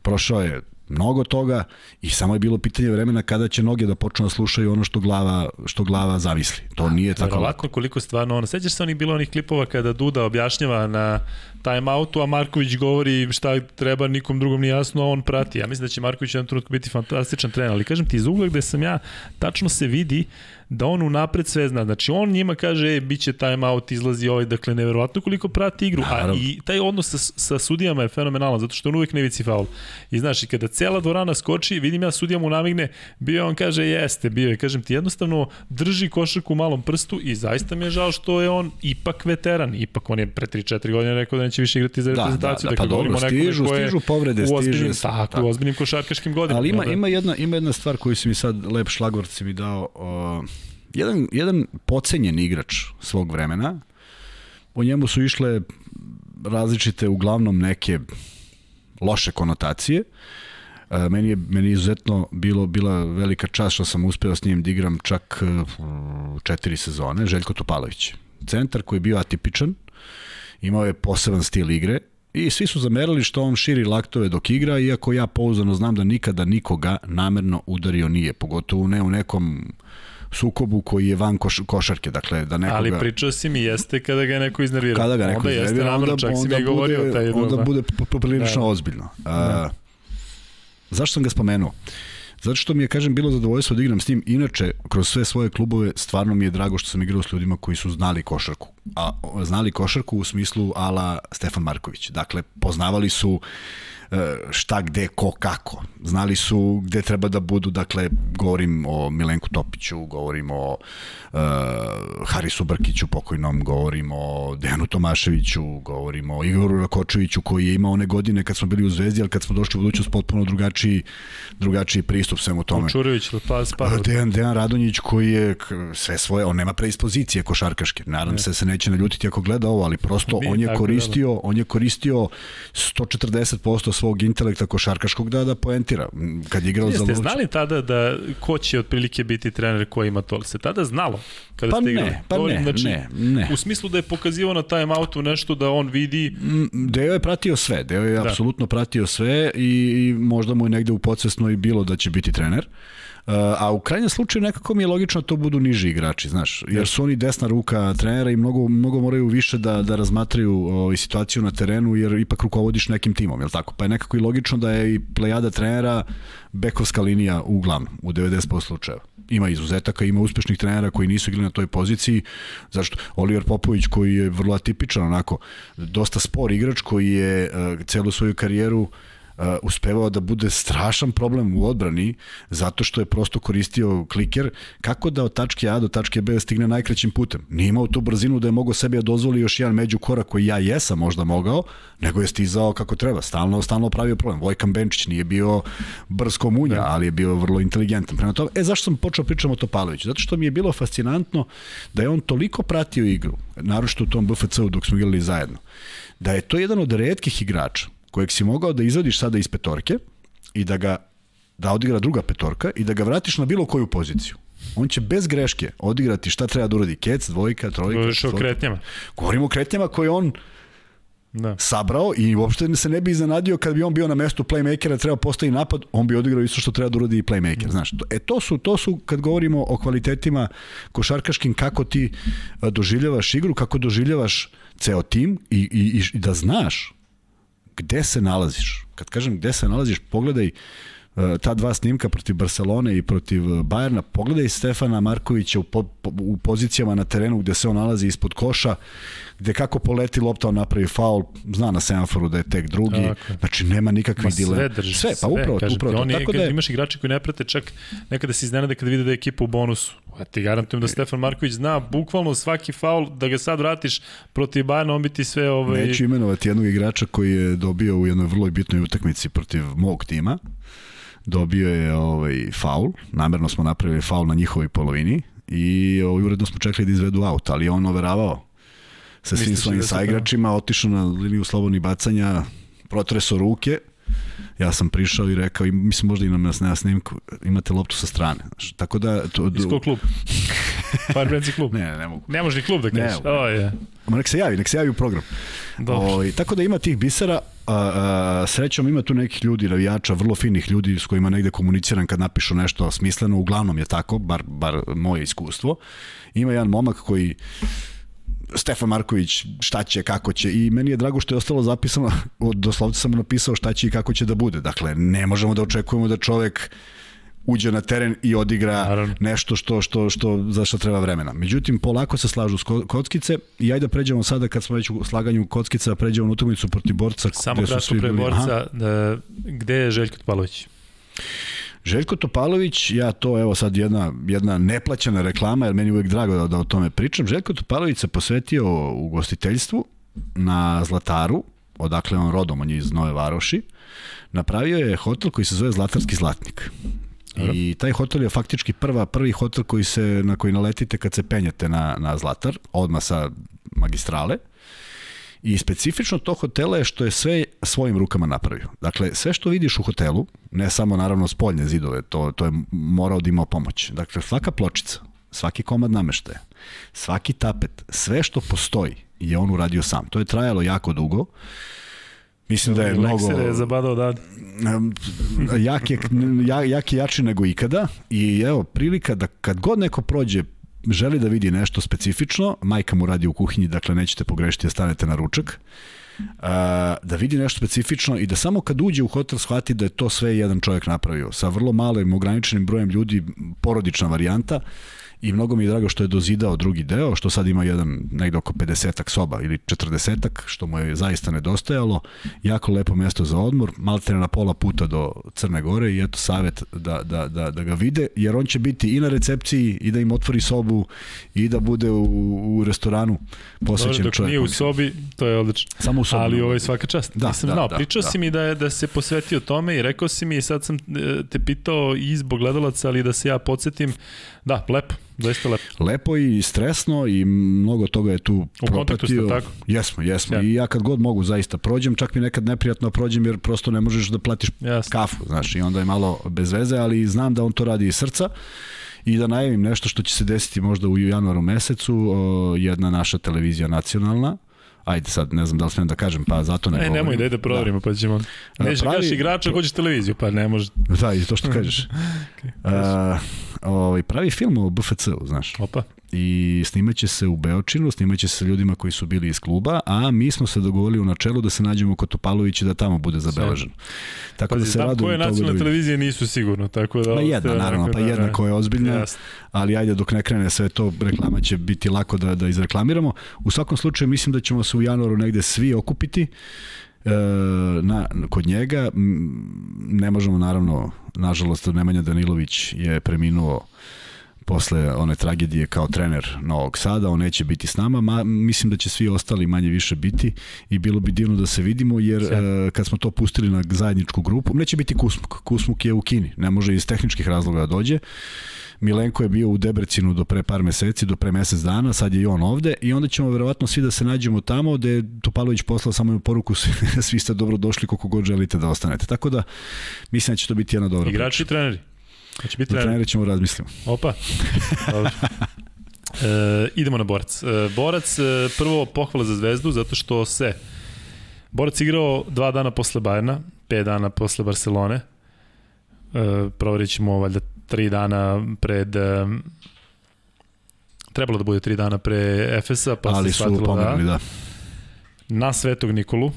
Prošao je mnogo toga i samo je bilo pitanje vremena kada će noge da počnu da slušaju ono što glava, što glava zamisli. To A, nije tako lako. koliko stvarno ono, sećaš se onih bilo onih klipova kada Duda objašnjava na time outu, a Marković govori šta treba nikom drugom nije jasno, a on prati. Ja mislim da će Marković jedan trenutku biti fantastičan trener, ali kažem ti, iz ugla gde sam ja, tačno se vidi da on unapred sve zna. Znači on njima kaže, e, bit će time out, izlazi ovaj, dakle, neverovatno koliko prati igru. A i taj odnos sa, sa sudijama je fenomenalan, zato što on uvek ne vici faul. I znaš, i kada cela dvorana skoči, vidim ja sudija mu namigne, bio on kaže, jeste, bio je. Kažem ti, jednostavno drži košarku u malom prstu i zaista mi je žao što je on ipak veteran. Ipak on je pre 3-4 godine rekao da neće više igrati za reprezentaciju. Da, da, da, pa dobro, stižu, stižu povrede, u ozbiljnim, stiže. Tako, tako, u ozbiljnim košarkaškim godinama. Ali ima, ima, jedna, ima jedna stvar koju si mi sad, lep šlagvort si mi dao, uh, jedan, jedan pocenjen igrač svog vremena, po njemu su išle različite, uglavnom neke loše konotacije, Uh, meni je meni izuzetno bilo bila velika čast što sam uspeo s njim da igram čak uh, četiri sezone, Željko Topalović. Centar koji je bio atipičan, imao je poseban stil igre, I svi su zamerali što on širi laktove dok igra, iako ja pouzdano znam da nikada nikoga namerno udario nije, pogotovo ne u nekom sukobu koji je van koš, košarke, dakle da nekoga... Ali pričao si mi jeste kada ga neko iznervira. Kada ga neko onda iznervira, onda, čak onda, si mi govorio taj onda da. bude poprilično da. ozbiljno. Da. zašto sam ga spomenuo? Zato što mi je, kažem, bilo zadovoljstvo da igram s njim. Inače, kroz sve svoje klubove, stvarno mi je drago što sam igrao s ljudima koji su znali košarku. A znali košarku u smislu ala Stefan Marković. Dakle, poznavali su uh, šta, gde, ko, kako. Znali su gde treba da budu, dakle, govorim o Milenku Topiću, govorim o uh, Harisu Brkiću pokojnom, govorim o Dejanu Tomaševiću, govorim o Igoru Rakočeviću koji je imao one godine kad smo bili u Zvezdi, ali kad smo došli u budućnost potpuno drugačiji, drugačiji pristup svemu tome. Čurević, pa spada. Dejan, Dejan Radonjić koji je sve svoje, on nema predispozicije košarkaške. Nadam ne. se da se neće naljutiti ako gleda ovo, ali prosto on je koristio, on je koristio 140% svog intelekta košarkaškog da da poentira. Kad je igrao Jeste, za Jeste znali tada da ko će otprilike biti trener koji ima to? Se tada znalo kada pa ste igrali? Ne, pa ne, znači, ne, ne. U smislu da je pokazivao na time outu nešto da on vidi... Deo je pratio sve, Deo je da. apsolutno pratio sve i, i možda mu je negde u podsvesno i bilo da će biti trener. Uh, a u krajnjem slučaju nekako mi je logično da to budu niži igrači, znaš, jer su oni desna ruka trenera i mnogo, mnogo moraju više da, da razmatraju ovaj, situaciju na terenu, jer ipak rukovodiš nekim timom, jel tako? Pa je nekako i logično da je i plejada trenera bekovska linija uglavnom, u 90% slučajeva. Ima izuzetaka, ima uspešnih trenera koji nisu igrali na toj poziciji. Zašto? Oliver Popović koji je vrlo atipičan, onako, dosta spor igrač koji je uh, celu svoju karijeru uh, uspevao da bude strašan problem u odbrani zato što je prosto koristio kliker kako da od tačke A do tačke B stigne najkraćim putem. Nije imao tu brzinu da je mogao sebi da dozvoli još jedan među korak koji ja jesam možda mogao, nego je stizao kako treba. Stalno, stalno pravio problem. Vojkan Benčić nije bio brz komunja, da. ali je bio vrlo inteligentan. Prema tome, e, zašto sam počeo pričamo o Topaloviću? Zato što mi je bilo fascinantno da je on toliko pratio igru, naročito u tom BFC-u dok smo igrali zajedno, da je to jedan od redkih igrača kojeg si mogao da izvadiš sada iz petorke i da ga da odigra druga petorka i da ga vratiš na bilo koju poziciju. On će bez greške odigrati šta treba da uradi. Kec, dvojka, trojka. Govoriš o kretnjama. Govorimo o kretnjama koje on da. sabrao i uopšte se ne bi iznenadio kad bi on bio na mestu playmakera, treba postavi napad, on bi odigrao isto što treba da uradi i playmaker, da. znaš. E to su to su kad govorimo o kvalitetima košarkaškim kako ti doživljavaš igru, kako doživljavaš ceo tim i, i, i da znaš gde se nalaziš. Kad kažem gde se nalaziš, pogledaj uh, ta dva snimka protiv Barcelone i protiv Bajerna, pogledaj Stefana Markovića u, po, u pozicijama na terenu gde se on nalazi ispod koša, gde kako poleti lopta on napravi faul, zna na semaforu da je tek drugi, okay. znači nema nikakvih dilema. Sve drži, sve, pa upravo, kažem, upravo. Oni, tako da je... imaš igrače koji ne prate čak nekada se iznenade kada vide da je ekipa u bonusu. Ja ti garantujem da Stefan Marković zna bukvalno svaki faul, da ga sad vratiš protiv Bajana, on biti sve... Ovaj... Neću imenovati jednog igrača koji je dobio u jednoj vrlo bitnoj utakmici protiv mog tima. Dobio je ovaj faul, namerno smo napravili faul na njihovoj polovini i ovaj, uredno smo čekali da izvedu aut, ali on overavao sa svim svojim da saigračima, otišao na liniju slobodnih bacanja, protreso ruke, ja sam prišao i rekao, i mislim možda i na, na snimku, imate loptu sa strane. Znaš, tako da... To, Iz kog klub? Firebrands klub? ne, ne mogu. Ne može ni klub da kažeš. Ne, oh, yeah. Ma nek se javi, nek se javi u program. Dobro. O, i tako da ima tih bisera, a, a, srećom ima tu nekih ljudi, ravijača, vrlo finih ljudi s kojima negde komuniciram kad napišu nešto smisleno, uglavnom je tako, bar, bar moje iskustvo. Ima jedan momak koji Stefan Marković šta će, kako će i meni je drago što je ostalo zapisano, od doslovce sam napisao šta će i kako će da bude. Dakle, ne možemo da očekujemo da čovek uđe na teren i odigra Naravno. nešto što, što, što, za što treba vremena. Međutim, polako se slažu kockice i ajde da pređemo sada kad smo već u slaganju kockica, pređemo na utakmicu protiv borca. Samo kratko pre borca, da, gde je Željko Tpalović? Željko Topalović, ja to evo sad jedna, jedna neplaćena reklama, jer meni uvek drago da, da o tome pričam. Željko Topalović se posvetio u gostiteljstvu na Zlataru, odakle on rodom, on je iz Nove Varoši. Napravio je hotel koji se zove Zlatarski zlatnik. I taj hotel je faktički prva, prvi hotel koji se, na koji naletite kad se penjete na, na Zlatar, odmah sa magistrale. I specifično to hotela je što je sve svojim rukama napravio. Dakle, sve što vidiš u hotelu, ne samo naravno spoljne zidove, to, to je morao da ima pomoć. Dakle, svaka pločica, svaki komad nameštaja, svaki tapet, sve što postoji je on uradio sam. To je trajalo jako dugo. Mislim da je mnogo... Lekser je zabadao dan. jak, je, jak je jači nego ikada i evo, prilika da kad god neko prođe želi da vidi nešto specifično, majka mu radi u kuhinji, dakle nećete pogrešiti da stanete na ručak, da vidi nešto specifično i da samo kad uđe u hotel shvati da je to sve jedan čovjek napravio, sa vrlo malim ograničenim brojem ljudi, porodična varijanta, i mnogo mi je drago što je dozidao drugi deo, što sad ima jedan negde oko 50 soba ili 40 što mu je zaista nedostajalo. Jako lepo mesto za odmor, malte na pola puta do Crne Gore i eto savet da, da, da, da ga vide, jer on će biti i na recepciji i da im otvori sobu i da bude u, u restoranu posvećen dok čovjek. nije u sobi, to je odlično. Samo u sobi. Ali ovo je svaka čast. Da, Nisam da, znao, da, pričao da. si mi da, je, da se posvetio tome i rekao si mi i sad sam e, te pitao i zbog gledalaca, ali da se ja podsjetim, da, lepo, zaista lepo. Lepo i stresno i mnogo toga je tu U kontaktu ste, tako? Jesmo, jesmo. Ja. I ja kad god mogu zaista prođem, čak mi nekad neprijatno prođem jer prosto ne možeš da platiš Jasno. kafu, znaš, i onda je malo bez veze, ali znam da on to radi iz srca i da najavim nešto što će se desiti možda u januaru mesecu, jedna naša televizija nacionalna, ajde sad ne znam da li smijem da kažem, pa zato ne E, govorim. nemoj da ide proverimo, pa ćemo. Da, Neće pravi- igrača, hoćeš televiziju, pa ne može. Da, i to što kažeš. okay. uh, ovaj, pravi film o BFC-u, znaš. Opa. I snimaće se u Beočinu, snimaće se sa ljudima koji su bili iz kluba, a mi smo se dogovorili u načelu da se nađemo kod Topalovića da tamo bude zabeležen. Tako Pazi, da se znam radujem koje toga da nacionalne vidim. televizije nisu sigurno, tako da... Pa jedna, naravno, pa da- jedna da- koja je ozbiljna, Jasno. ali ajde dok ne krene sve to, reklama će biti lako da, da izreklamiramo. U svakom slučaju mislim da ćemo se u januaru negde svi okupiti e, na, kod njega. Ne možemo naravno, nažalost, Nemanja Danilović je preminuo posle one tragedije kao trener Novog Sada, on neće biti s nama, ma, mislim da će svi ostali manje više biti i bilo bi divno da se vidimo, jer e, kad smo to pustili na zajedničku grupu, neće biti Kusmuk, Kusmuk je u Kini, ne može iz tehničkih razloga da dođe, Milenko je bio u Debrecinu do pre par meseci, do pre mesec dana, sad je i on ovde i onda ćemo verovatno svi da se nađemo tamo gde je Topalović poslao samo jednu poruku svi, svi ste dobro došli koliko god želite da ostanete. Tako da mislim da će to biti jedna dobra Igrači i treneri. Hoće biti Za treneri. trenere ćemo razmislimo. Opa. Dobro. E, idemo na Borac. E, Borac, e, prvo pohvala za Zvezdu, zato što se Borac igrao dva dana posle Bajerna, pet dana posle Barcelone. E, proverit ćemo valjda tri dana pred... E, trebalo da bude tri dana pre Efesa, pa Ali se su shvatilo pomerili, da. da. Na Svetog Nikolu.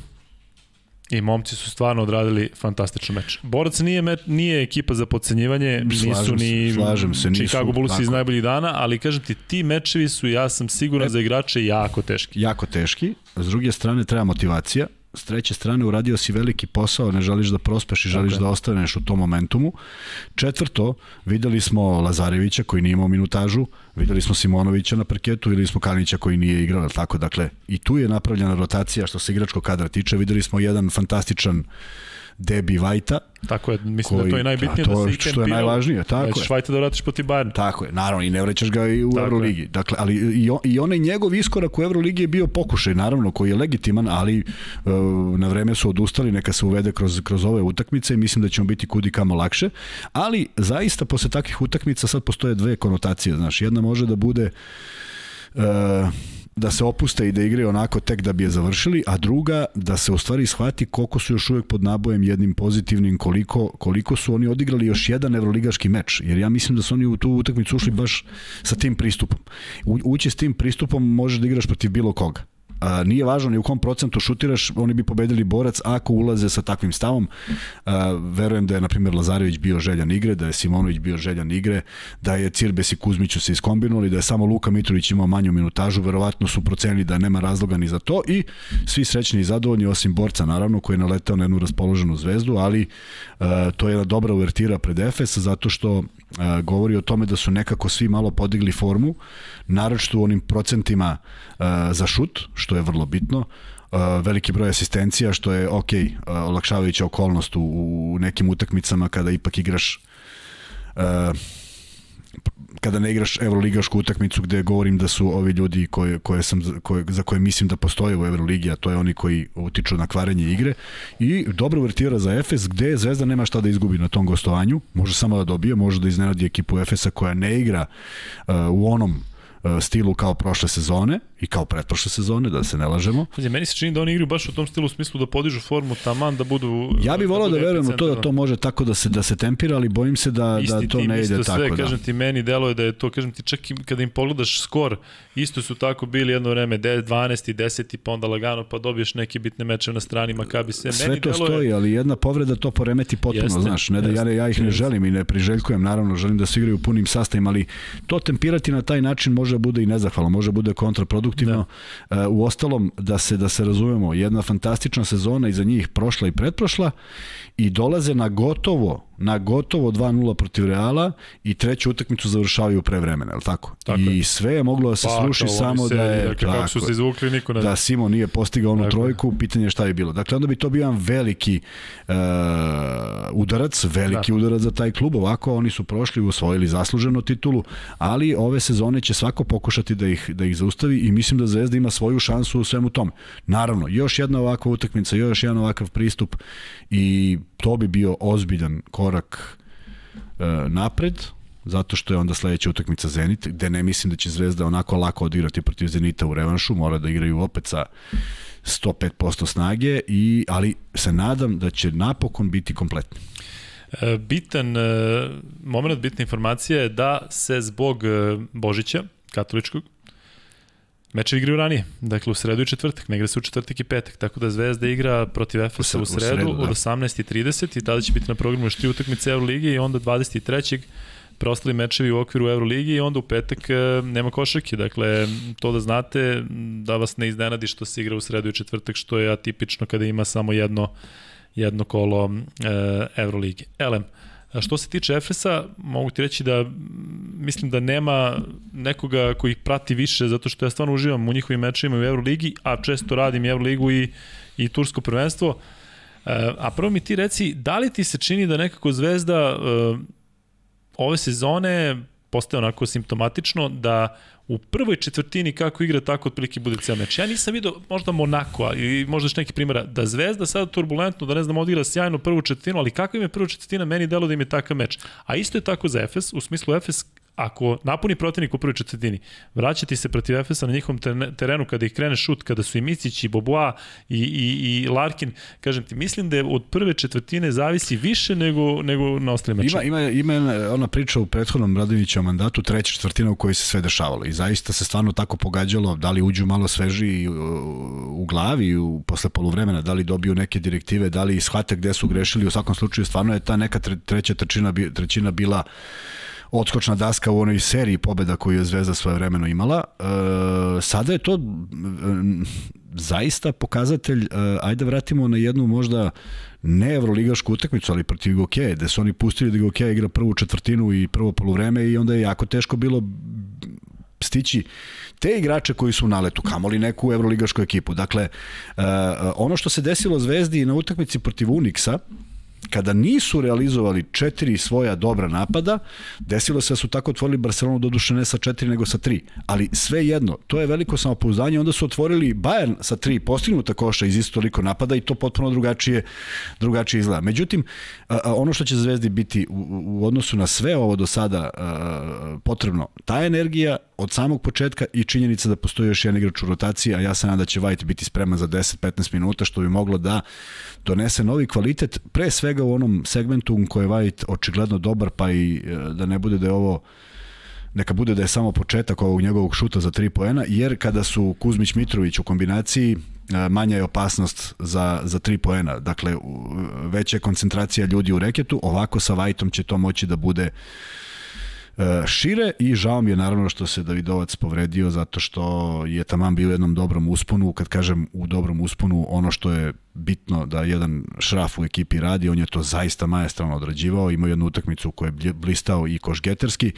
I momci su stvarno odradili fantastičan meč. Borac nije, meč, nije ekipa za podcenjivanje, nisu Slažem se, ni slažem se, nisu, Chicago Bulls iz najboljih dana, ali kažem ti, ti mečevi su, ja sam siguran, E- za igrače jako teški. Jako teški. S druge strane treba motivacija. S treće strane uradio si veliki posao, ne želiš da prospeš i želiš je. da ostaneš u tom momentumu. Četvrto, videli smo Lazarevića koji nije imao minutažu, videli smo Simonovića na parketu, videli smo Kalinića koji nije igrao, tako? Dakle, i tu je napravljena rotacija što se igračkog kadra tiče. Videli smo jedan fantastičan debi Vajta, Tako je, mislim da Koji- to je najbitnije a to da se je i što je najvažnije, tako je. Švajta da vratiš poti Bayern. Tako je, naravno, i ne vraćaš ga i u Tako je. Euroligi. Dakle, ali i, on, i onaj njegov iskorak u Euroligi je bio pokušaj, naravno, koji je legitiman, ali e, na vreme su odustali, neka se uvede kroz, kroz ove utakmice i mislim da ćemo biti kudi kamo lakše. Ali, zaista, posle takvih utakmica sad postoje dve konotacije, znaš, jedna može da bude e, da se opuste i da igraju onako tek da bi je završili, a druga da se u stvari shvati koliko su još uvek pod nabojem jednim pozitivnim, koliko, koliko su oni odigrali još jedan evroligaški meč, jer ja mislim da su oni u tu utakmicu ušli baš sa tim pristupom. U, ući s tim pristupom možeš da igraš protiv bilo koga. A, nije važno ni u kom procentu šutiraš, oni bi pobedili borac ako ulaze sa takvim stavom. A, verujem da je, na primjer, Lazarević bio željan igre, da je Simonović bio željan igre, da je Cirbes i Kuzmiću se iskombinovali, da je samo Luka Mitrović imao manju minutažu, verovatno su procenili da nema razloga ni za to i svi srećni i zadovoljni, osim borca, naravno, koji je naletao na jednu raspoloženu zvezdu, ali a, to je jedna dobra uvertira pred Efes, zato što a, govori o tome da su nekako svi malo podigli formu, naročito u onim procentima a, za šut, što je vrlo bitno, uh, veliki broj asistencija, što je ok, uh, olakšavajuća okolnost u, u nekim utakmicama kada ipak igraš uh, kada ne igraš evroligašku utakmicu gde govorim da su ovi ljudi koje, koje sam, koje, za koje mislim da postoje u Evroligi, a to je oni koji utiču na kvarenje igre. I dobro uvertira za Efes gde Zvezda nema šta da izgubi na tom gostovanju, može samo da dobije, može da iznenadi ekipu Efesa koja ne igra uh, u onom uh, stilu kao prošle sezone, i kao pretprošle sezone, da se ne lažemo. Pazi, meni se čini da oni igraju baš u tom stilu u smislu da podižu formu taman da budu Ja bih volao da, da verujem u to da to može tako da se da se tempira, ali bojim se da Isti da to tim, ne ide isto tako sve, da. kažem ti meni deluje da je to kažem ti čak i kada im pogledaš skor, isto su tako bili jedno vreme 12 10 pa onda lagano pa dobiješ neke bitne mečeve na strani Makabi se Sve meni to deluje... stoji, ali jedna povreda to poremeti potpuno, jeste, znaš, ne da jeste, ja, ja ih ne jeste. želim i ne priželjkujem, naravno, želim da se igraju punim sastavima, ali to tempirati na taj način može da bude i nezahvalno, može da bude kontraproduktivno. Da u ostalom, da se, da se razumemo, jedna fantastična sezona iza njih prošla i pretprošla i dolaze na gotovo na gotovo 2-0 protiv Reala i treću utakmicu završavaju pre vremena, je li tako? tako I je. sve je moglo da se pa, sluši samo da je dakle, tako, kako su se izvukli niko ne da Simo nije postigao onu trojku, pitanje je šta je bilo. Dakle onda bi to bio jedan veliki uh, udarac, veliki da. udarac za taj klub. Ovako oni su prošli, usvojili zasluženo titulu, ali ove sezone će svako pokušati da ih da ih zaustavi i mislim da Zvezda ima svoju šansu u svemu tome. Naravno, još jedna ovakva utakmica, još jedan ovakav pristup i to bi bio ozbiljan korak e, napred, zato što je onda sledeća utakmica Zenit, gde ne mislim da će Zvezda onako lako odigrati protiv Zenita u revanšu, mora da igraju opet sa 105% snage, i, ali se nadam da će napokon biti kompletni. E, bitan e, moment, bitna informacija je da se zbog Božića, katoličkog, Meče igraju ranije, dakle u sredu i četvrtak, ne igra se u četvrtak i petak, tako da Zvezda igra protiv Efesa u, u sredu, u sredu da. od 18.30 i tada će biti na programu još tri utakmice Euroligi i onda 23 preostali mečevi u okviru Euroligi i onda u petak e, nema košarke. Dakle, to da znate, da vas ne iznenadi što se igra u sredu i četvrtak, što je atipično kada ima samo jedno, jedno kolo e, Euroligi. Elem, Što se tiče Efesa, mogu ti reći da mislim da nema nekoga koji ih prati više, zato što ja stvarno uživam u njihovim mečima u Euroligi, a često radim Euroligu i, i Tursko prvenstvo. E, a prvo mi ti reci, da li ti se čini da nekako Zvezda e, ove sezone postaje onako simptomatično da u prvoj četvrtini kako igra, tako otprilike bude ceo meč. Ja nisam vidio možda Monako ili možda još neki primjera, da Zvezda sada turbulentno, da ne znam, odigra sjajno prvu četvrtinu, ali kako im je prva četvrtina, meni delo da im je takav meč. A isto je tako za Efes, u smislu Efes ako napuni protivnik u prvoj četvrtini, vraćati se protiv Efesa na njihovom terenu kada ih krene šut, kada su i Micić i Boboa i, i, i Larkin, kažem ti, mislim da je od prve četvrtine zavisi više nego, nego na ostalim mečima. Ima, ima, ima ona priča u prethodnom Radovićevom mandatu, treća četvrtina u kojoj se sve dešavalo i zaista se stvarno tako pogađalo, da li uđu malo sveži u, u glavi u, posle poluvremena, da li dobiju neke direktive, da li shvate gde su grešili, u svakom slučaju stvarno je ta neka treća trećina, trećina bila odskočna daska u onoj seriji pobeda koju je Zvezda svoje vremeno imala. E, sada je to zaista pokazatelj, e, ajde vratimo na jednu možda ne evroligašku utakmicu, ali protiv Gokeje, gde su oni pustili da Gokeja igra prvu četvrtinu i prvo poluvreme i onda je jako teško bilo stići te igrače koji su u naletu, kamoli neku evroligašku ekipu. Dakle, uh, ono što se desilo Zvezdi na utakmici protiv Unixa, kada nisu realizovali četiri svoja dobra napada, desilo se da su tako otvorili Barcelonu doduše ne sa četiri nego sa tri. Ali sve jedno, to je veliko samopouzdanje, onda su otvorili Bayern sa tri postignuta koša iz isto toliko napada i to potpuno drugačije, drugačije izgleda. Međutim, ono što će Zvezdi biti u, u odnosu na sve ovo do sada potrebno, ta energija od samog početka i činjenica da postoji još jedan igrač u rotaciji, a ja se nadam da će White biti spreman za 10-15 minuta, što bi moglo da donese novi kvalitet, pre svega u onom segmentu u koje je White očigledno dobar, pa i e, da ne bude da je ovo neka bude da je samo početak ovog njegovog šuta za 3 poena, jer kada su Kuzmić Mitrović u kombinaciji, e, manja je opasnost za, za 3 poena. Dakle, veća je koncentracija ljudi u reketu, ovako sa Vajtom će to moći da bude E, šire i žao mi je naravno što se Davidovac povredio zato što je taman bio u jednom dobrom usponu, kad kažem u dobrom usponu, ono što je bitno da jedan šraf u ekipi radi, on je to zaista majestralno odrađivao, imao jednu utakmicu u kojoj je blistao i košgeterski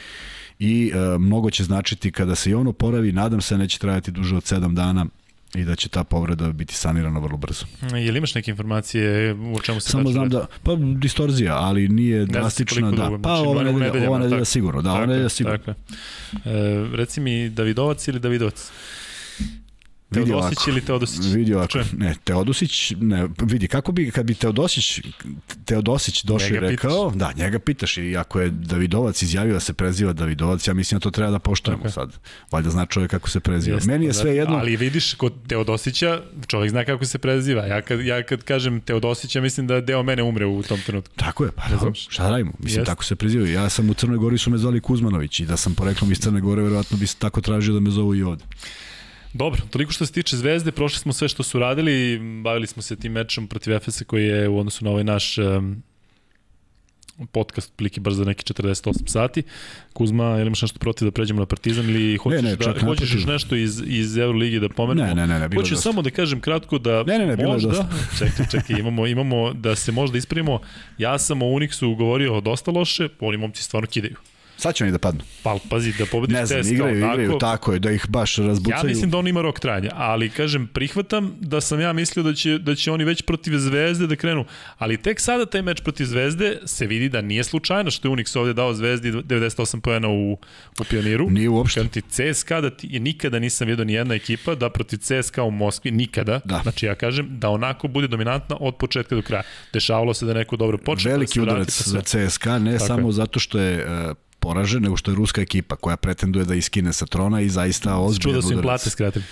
i e, mnogo će značiti kada se i ono poravi, nadam se neće trajati duže od 7 dana, i da će ta povreda biti sanirana vrlo brzo. Je li imaš neke informacije u čemu se Samo znam da, pa distorzija, ali nije drastična, da. Dugo, pa znači, ova nedelja, ova nedelja sigurno, da, ova nedelja sigurno. Tako. E, reci mi Davidovac ili Davidovac? Teodosić ili Teodosić? Vidi ovako, ne, Teodosić, ne, vidi, kako bi, kad bi Teodosić, Teodosić došao i rekao, pitaš. da, njega pitaš i ako je Davidovac izjavio da se preziva Davidovac, ja mislim da to treba da poštujemo okay. sad. Valjda zna čovjek kako se preziva. Jeste, Meni je sve jedno... Ali vidiš, kod Teodosića čovjek zna kako se preziva. Ja kad, ja kad kažem Teodosića, mislim da deo mene umre u tom trenutku. Tako je, pa ne znam, šta da radimo? Mislim, Jeste. tako se prezivaju. Ja sam u Crnoj Gori su me zvali Kuzmanović i da sam poreklom iz Crne Gore, verovatno bi se tako tražio da me zovu i ovde. Dobro, toliko što se tiče Zvezde, prošli smo sve što su radili, bavili smo se tim mečom protiv Efesa koji je u odnosu na ovaj naš um, podcast pliki brzo neki 48 sati. Kuzma, ili imaš nešto protiv da pređemo na Partizan ili hoćeš, ne, ne, da, hoćeš još nešto iz, iz Euroligi da pomenemo? Ne, ne, ne, ne bilo Hoću samo da kažem kratko da ne, ne, ne, bilo možda, dosta. čekaj, čekaj, imamo, imamo da se možda ispravimo. Ja sam o Unixu govorio dosta loše, oni momci stvarno kidaju. Sad će oni da padnu. Pa, pazi, da pobediš ne znam, test igraju, kao igraju, tako. tako je, da ih baš razbucaju. Ja mislim da on ima rok trajanja, ali kažem, prihvatam da sam ja mislio da će, da će oni već protiv Zvezde da krenu, ali tek sada taj meč protiv Zvezde se vidi da nije slučajno što je Unix ovde dao Zvezdi 98 pojena u, u Pioniru. Nije uopšte. Kažem ti, CSKA da ti, nikada nisam vidio ni jedna ekipa da protiv CSKA u Moskvi, nikada, da. znači ja kažem, da onako bude dominantna od početka do kraja. Dešavalo se da neko dobro počne. Veliki da udarac za CSKA, ne Tako samo je. zato što je uh, poražen, nego što je ruska ekipa koja pretenduje da iskine sa trona i zaista ozbiljno. Čudo su im plate skratili.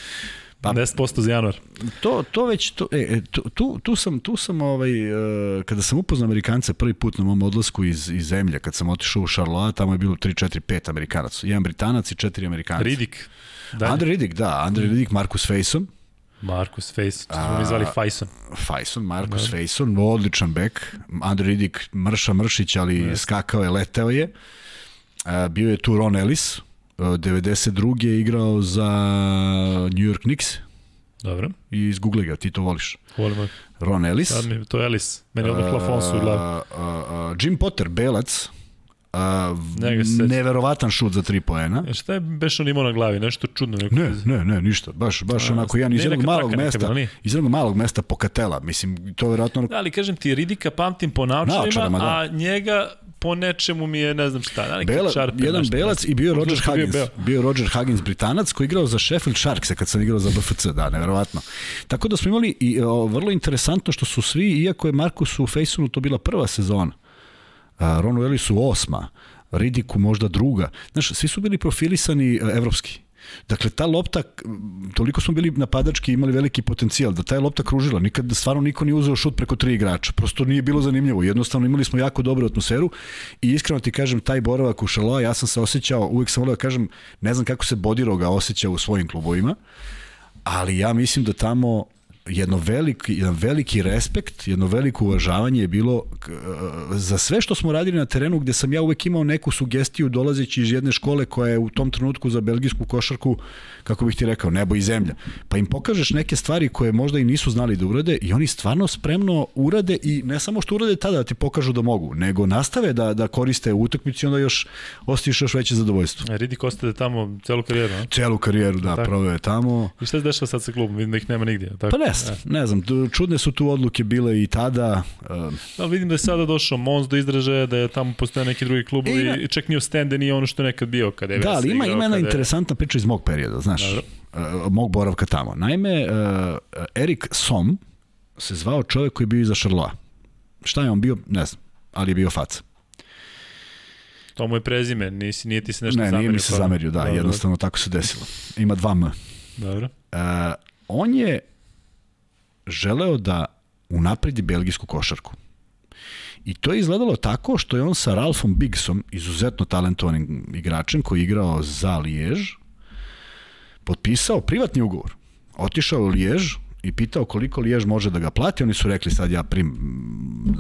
Pa 10% za januar. To to već to e, e tu, tu, tu sam tu sam ovaj uh, kada sam upoznao Amerikance prvi put na mom odlasku iz iz zemlje, kad sam otišao u Charlotte, tamo je bilo 3 4 5 Amerikanaca, jedan Britanac i četiri Amerikanca. Ridik. Andre Ridik, da, Andre Ridik, Marcus Faison. Marcus Faison, to smo mi zvali Faison. Faison, Marcus da. Faison, odličan bek. Andre Ridik mrša mršić, ali yes. skakao je, leteo je. Uh, bio je tu Ron Ellis, 92. je igrao za New York Knicks. Dobro. I izgoogle ga, ti to voliš. Volim. Ron Ellis. Sad mi, to je Ellis. Meni je odmah Lafonsu u glavu. Jim Potter, Belac, Uh, neverovatan šut za 3 poena. E šta je beš on imao na glavi? Nešto čudno? Neko... Ne, ne, ne, ništa. Baš, baš A, onako jedan iz jednog malog mesta, iz jednog malog mesta pokatela. Mislim, to je verovatno... Da, ali kažem ti, Ridika pamtim po naučarima, da. a njega po nečemu mi je, ne znam šta, da, Bela, šarpe, jedan nešto, belac i bio Roger Huggins. Bio, bio Roger Huggins, Britanac, koji je igrao za Sheffield Sharks kad sam igrao za BFC, da, neverovatno. Tako da smo imali i o, vrlo interesantno što su svi, iako je Markusu u Fejsonu to bila prva sezona, a, Ronu Ellisu osma, Ridiku možda druga. Znaš, svi su bili profilisani evropski. Dakle, ta lopta, toliko smo bili napadački imali veliki potencijal, da ta je lopta kružila. Nikad, stvarno niko nije uzeo šut preko tri igrača. Prosto nije bilo zanimljivo. Jednostavno imali smo jako dobru atmosferu i iskreno ti kažem, taj boravak u Šaloa, ja sam se osjećao, uvek sam volio da kažem, ne znam kako se Bodiroga osjeća u svojim klubovima, ali ja mislim da tamo jedno veliki, jedan veliki respekt, jedno veliko uvažavanje je bilo za sve što smo radili na terenu gde sam ja uvek imao neku sugestiju dolazeći iz jedne škole koja je u tom trenutku za belgijsku košarku, kako bih ti rekao, nebo i zemlja. Pa im pokažeš neke stvari koje možda i nisu znali da urade i oni stvarno spremno urade i ne samo što urade tada da ti pokažu da mogu, nego nastave da, da koriste utakmicu i onda još ostiš još veće zadovoljstvo. E, Ridi Kosta tamo celu karijeru, a? Celu karijeru, da, proveo je tamo. I šta se dešava sad sa klubom? Vidim da ih nema nigdje. Tako? Pa ne, ne, ne znam, čudne su tu odluke bile i tada. Uh, Ali vidim da je sada došao Mons do izražaja, da je tamo postoje neki drugi klubovi e, i čak ni Ostende nije ono što je nekad bio kada je Da, ali ima, ima jedna interesantna priča iz mog perioda, znaš, uh, mog boravka tamo. Naime, uh, Erik Som se zvao čovjek koji je bio iza Šarloa. Šta je on bio? Ne znam, ali je bio faca. To mu je prezime, nisi, nije ti se nešto ne, zamerio. Ne, nije mi se pa... zamerio, da, Dobro. jednostavno tako se desilo. Ima dva M. Dobro. Uh, on je želeo da unapredi belgijsku košarku. I to je izgledalo tako što je on sa Ralfom Biggsom, izuzetno talentovanim igračem koji je igrao za Lijež, potpisao privatni ugovor. Otišao u Lijež i pitao koliko Lijež može da ga plati. Oni su rekli sad ja prim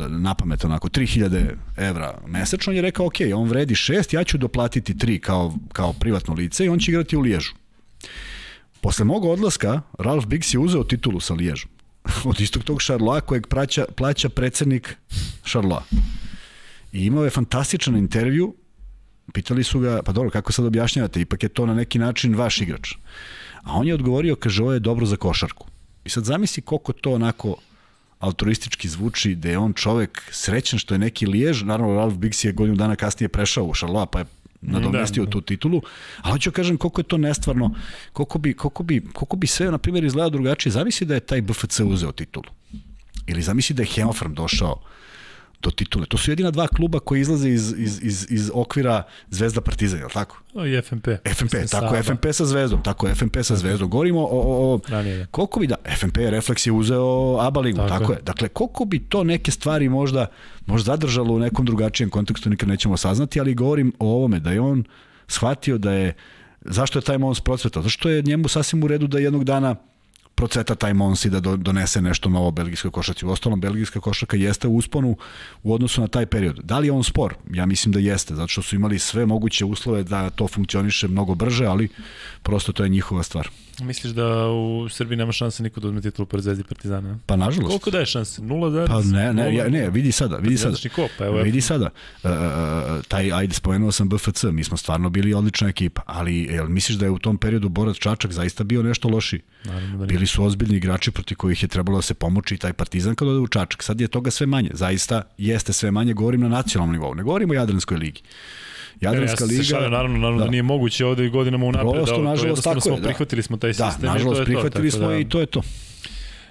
na pamet onako 3000 evra mesečno. Je rekao ok, on vredi 6, ja ću doplatiti 3 kao, kao privatno lice i on će igrati u Liježu. Posle mog odlaska, Ralf Biggs je uzeo titulu sa Liježom. od istog tog Šarloa kojeg plaća, plaća predsednik Šarloa. I imao je fantastičan intervju pitali su ga, pa dobro, kako sad objašnjavate, ipak je to na neki način vaš igrač. A on je odgovorio, kaže, ovo je dobro za košarku. I sad zamisli koliko to onako altruistički zvuči, da je on čovek srećan što je neki lijež, naravno Ralph Biggs je godinu dana kasnije prešao u Charlotte, pa je nadomestio da, da. tu titulu, ali hoću kažem koliko je to nestvarno, koliko bi, koliko bi, koliko bi sve, na primjer, izgledao drugačije. Zamisli da je taj BFC uzeo titulu. Ili zamisli da je Hemofarm došao do titule. To su jedina dva kluba koji izlaze iz, iz, iz, iz okvira Zvezda Partizan, je li tako? I FNP. FNP, Mislim, tako Saba. FNP sa Zvezdom, tako FNP sa Zvezdom. Govorimo o, o, o da, koliko bi da, FNP Reflex je uzeo ABA ligu, tako, tako je. je. Dakle, koliko bi to neke stvari možda, možda zadržalo u nekom drugačijem kontekstu, nikad nećemo saznati, ali govorim o ovome, da je on shvatio da je, zašto je taj Mons procvetao? Zašto je njemu sasvim u redu da jednog dana proceta taj Monsi da donese nešto novo belgijskoj košarci. U ostalom, belgijska košarka jeste u usponu u odnosu na taj period. Da li je on spor? Ja mislim da jeste, zato što su imali sve moguće uslove da to funkcioniše mnogo brže, ali prosto to je njihova stvar. Misliš da u Srbiji nema šanse niko da uzme titulu pored Zvezdi Partizana? Pa nažalost. Koliko daje šanse? 0, Pa ne, ne, ja, ne, vidi sada, vidi sada. Ko, pa evo, vidi sada. Uh, taj, ajde, spomenuo sam BFC, mi smo stvarno bili odlična ekipa, ali jel, misliš da je u tom periodu Borac Čačak zaista bio nešto loši? Naravno da Bili su ozbiljni igrači proti kojih je trebalo da se pomoći i taj Partizan kada ode u Čačak. Sad je toga sve manje, zaista jeste sve manje, govorim na nacionalnom nivou, ne govorimo o Jadranskoj ligi. Jadranska ja liga. Šalim, naravno, naravno da. da. nije moguće ovde godinama unapred. Prosto, da, nažalost, tako smo je. Da. Prihvatili smo taj sistem. Da, nažalost, prihvatili to, smo da, i to je to.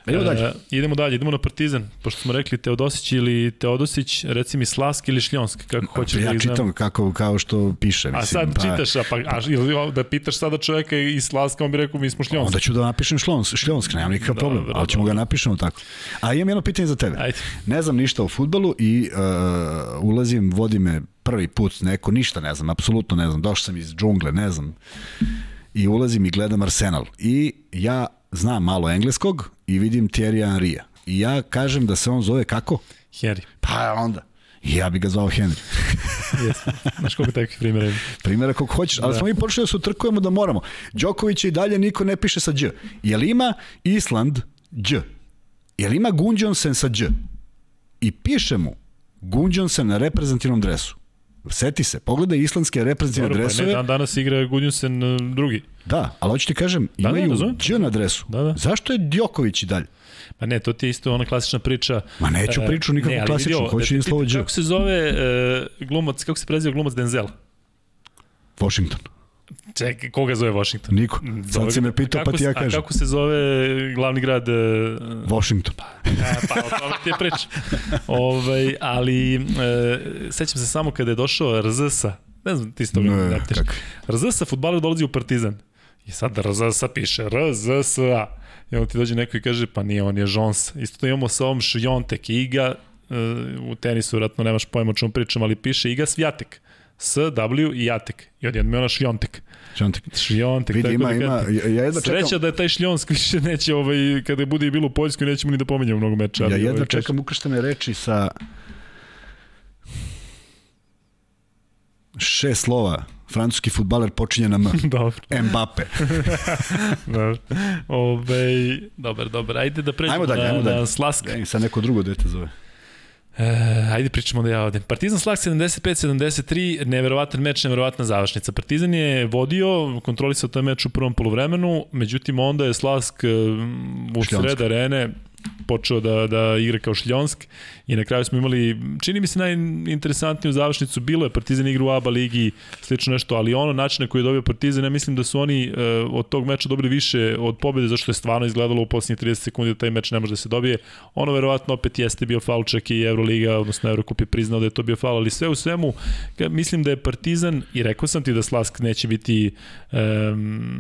Idemo dalje. E, idemo dalje, idemo na Partizan. Pošto smo rekli Teodosić ili Teodosić, reci mi Slask ili Šljonsk, kako pa, hoćeš ja da čitam znam. kako, kao što piše. Mislim, a sad pa... čitaš, a, pa, a ili da pitaš sada čoveka iz Slaska, on bi rekao mi smo Šljonsk. Onda ću da napišem Šljonsk, Šljonsk nemam nikakav problem, dobro, ali ćemo ga napišemo tako. A imam jedno pitanje za tebe. Ajde. Ne znam ništa o futbalu i uh, ulazim, vodi me prvi put neko, ništa ne znam, apsolutno ne znam, došao sam iz džungle, ne znam. I ulazim i gledam Arsenal. I ja znam malo engleskog i vidim Thierry Henrya. I ja kažem da se on zove kako? Henry. Pa onda. I ja bih ga zvao Henry. Jesmo. Znaš koliko takvih primjera ima. Primjera koliko hoćeš, ali da. smo mi počeli da se utrkujemo da moramo. Đoković i dalje niko ne piše sa Đ. Jel ima Island Đ? Jel ima Gunđonsen sa Đ? I piše mu Gunđonsen na reprezentativnom dresu. Seti se, pogledaj islandske reprezentativne Dobro, dresove. Pa ne, dan danas igra Gudjunsen uh, drugi. Da, ali hoću ti kažem, da, da imaju da, Đ na dresu. Da, da. Zašto je Djoković i dalje? Pa ne, to ti je isto ona klasična priča. Ma neću uh, priču nikakvu ne, klasičnu, vidio, hoću da im slovo Đ. Kako se zove uh, glumac, kako se preziva glumac Denzel? Washington. Čekaj, koga zove Washington? Niko. Sad si me pitao, pa ti ja kažem. A kako se zove glavni grad? Uh, Washington. Pa, pa o tome ti je priča. ovaj, ali, uh, sećam se samo kada je došao RZS-a, ne znam, ti isto ne, da piš. RZS-a futbaler dolazi u Partizan. I sad RZS-a piše RZS-a. I onda ti dođe neko i kaže, pa nije, on je Jones. Isto to imamo sa ovom Šiontek. Iga, uh, u tenisu vratno nemaš pojma o čemu pričam, ali piše Iga Svijatek. S, W i Jatek. I odjedno je ona Šljontek. Šljontek. Šljontek. Vidi, ima, da ima, ja jedva čekam. Sreća da je taj Šljonsk više neće, ovaj, kada bude i bilo u Poljskoj, nećemo ni da pomenjamo mnogo meča. Ja jedva ovaj, čekam ukrštene reči sa šest slova francuski futbaler počinje na M. Dobro. Mbappe. dobro. Ove, dobar, dobar. Ajde da pređemo ajmo dalje, na, ajmo dalje. na Slask. Ja, sad neko drugo dete zove. E, ajde pričamo da ja odem. Partizan Slag 75-73, neverovatan meč, neverovatna završnica. Partizan je vodio, kontrolisao taj meč u prvom polovremenu, međutim onda je Slask u sred arene počeo da, da igra kao Šljonsk i na kraju smo imali, čini mi se najinteresantniju završnicu, bilo je Partizan igra u ABA ligi, slično nešto, ali ono način na koji je dobio Partizan, ja mislim da su oni uh, od tog meča dobili više od pobede, zašto je stvarno izgledalo u posljednjih 30 sekundi da taj meč ne može da se dobije. Ono verovatno opet jeste bio faul, čak i Euroliga, odnosno Eurocup je priznao da je to bio faul, ali sve u svemu, mislim da je Partizan, i rekao sam ti da Slask neće biti um,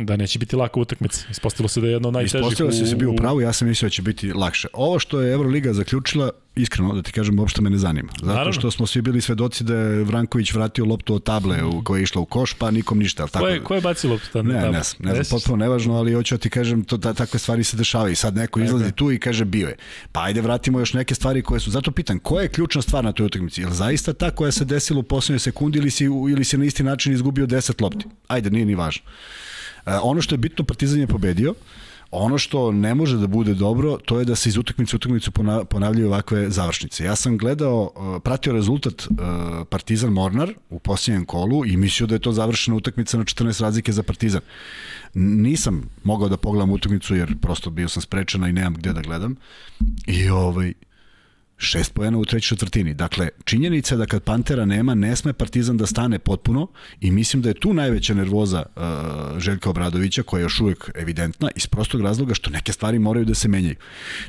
da neće biti laka utakmica. Ispostavilo se da je jedno od najtežih. Ispostavilo se da se bio u pravu, ja sam mislio da će biti lakše. Ovo što je Euroliga zaključila, iskreno da ti kažem, uopšte me ne zanima. Zato Naravno. što smo svi bili svedoci da je Vranković vratio loptu od table u koja je išla u koš, pa nikom ništa. Tako, ko, je, ko je bacio loptu tada? Ne, ne, ne, ne znam, potpuno nevažno, ali hoću da ti kažem, to, da, takve stvari se dešavaju. Sad neko izlazi tu i kaže bio je. Pa ajde vratimo još neke stvari koje su, zato pitan, koja je ključna stvar na toj utakmici? Je li zaista ta koja se desila u poslednjoj sekundi ili si, ili si na isti način izgubio 10 lopti? Ajde, nije ni važno. Uh, ono što je bitno, Partizan je pobedio, ono što ne može da bude dobro, to je da se iz utakmice u utakmicu ponavljaju ovakve završnice. Ja sam gledao, uh, pratio rezultat uh, Partizan Mornar u posljednjem kolu i mislio da je to završena utakmica na 14 razlike za Partizan. Nisam mogao da pogledam utakmicu jer prosto bio sam sprečena i nemam gde da gledam. I ovaj, Šest pojena u trećoj četvrtini. Dakle, činjenica je da kad Pantera nema, ne sme Partizan da stane potpuno i mislim da je tu najveća nervoza uh, Željka Obradovića, koja je još uvek evidentna, iz prostog razloga što neke stvari moraju da se menjaju.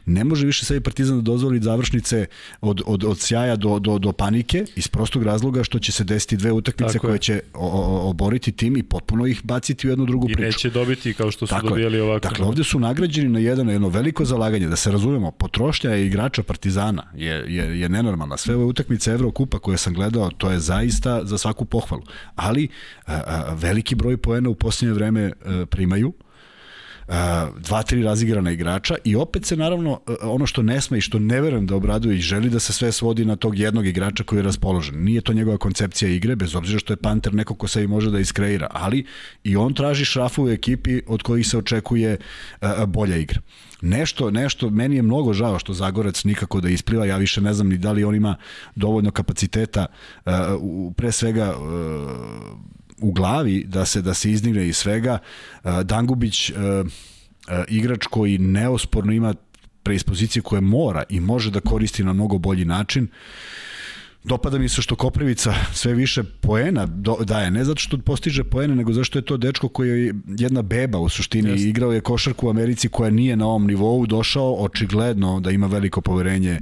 Ne može više sebi Partizan da dozvoli završnice od, od, od sjaja do, do, do panike, iz prostog razloga što će se desiti dve utakmice Tako koje je. će o, o, oboriti tim i potpuno ih baciti u jednu drugu I priču. I neće dobiti kao što su Tako dobijali ovako. Dakle, ovde su nagrađeni na jedno, jedno veliko zalaganje, da se razumemo, potrošnja igrača Partizana je, je, je nenormalna. Sve ove utakmice Evrokupa koje sam gledao, to je zaista za svaku pohvalu. Ali a, a, veliki broj poena u posljednje vreme a, primaju, dva, tri razigrana igrača i opet se naravno ono što ne sme i što ne verujem da Obradović želi da se sve svodi na tog jednog igrača koji je raspoložen. Nije to njegova koncepcija igre, bez obzira što je Panter neko ko se i može da iskreira, ali i on traži šrafu u ekipi od kojih se očekuje bolja igra nešto, nešto, meni je mnogo žao što Zagorac nikako da ispliva, ja više ne znam ni da li on ima dovoljno kapaciteta, uh, pre svega uh, u glavi da se da se izdigne iz svega. Uh, Dangubić uh, uh, igrač koji neosporno ima preispozicije koje mora i može da koristi na mnogo bolji način. Uh, Dopada mi se što Koprivica sve više poena daje, ne zato što postiže poene, nego zašto je to dečko koji je jedna beba u suštini. Just. Igrao je košarku u Americi koja nije na ovom nivou, došao očigledno da ima veliko poverenje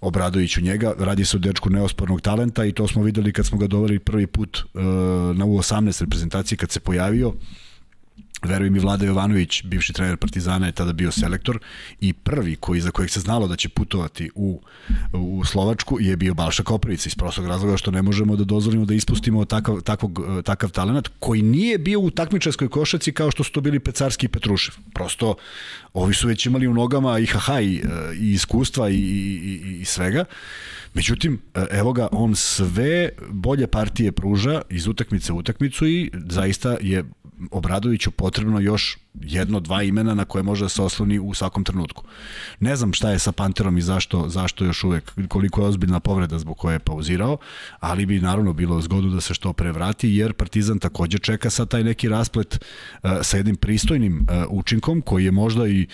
Obradović u njega. Radi se o dečku neospornog talenta i to smo videli kad smo ga doveli prvi put uh, na U18 reprezentaciji kad se pojavio verujem i Vlada Jovanović, bivši trener Partizana je tada bio selektor i prvi koji za kojeg se znalo da će putovati u, u Slovačku je bio Balša Koprivica iz prostog razloga što ne možemo da dozvolimo da ispustimo takav, takvog, takav talent koji nije bio u takmičarskoj košaci kao što su to bili Pecarski i Petrušev. Prosto ovi su već imali u nogama i haha i, i iskustva i, i, i svega. Međutim, evo ga, on sve bolje partije pruža iz utakmice u utakmicu i zaista je Obradoviću potrebno još jedno, dva imena na koje može da se osloni u svakom trenutku. Ne znam šta je sa Panterom i zašto, zašto još uvek, koliko je ozbiljna povreda zbog koje je pauzirao, ali bi naravno bilo zgodu da se što pre vrati, jer Partizan takođe čeka sa taj neki rasplet uh, sa jednim pristojnim uh, učinkom koji je možda i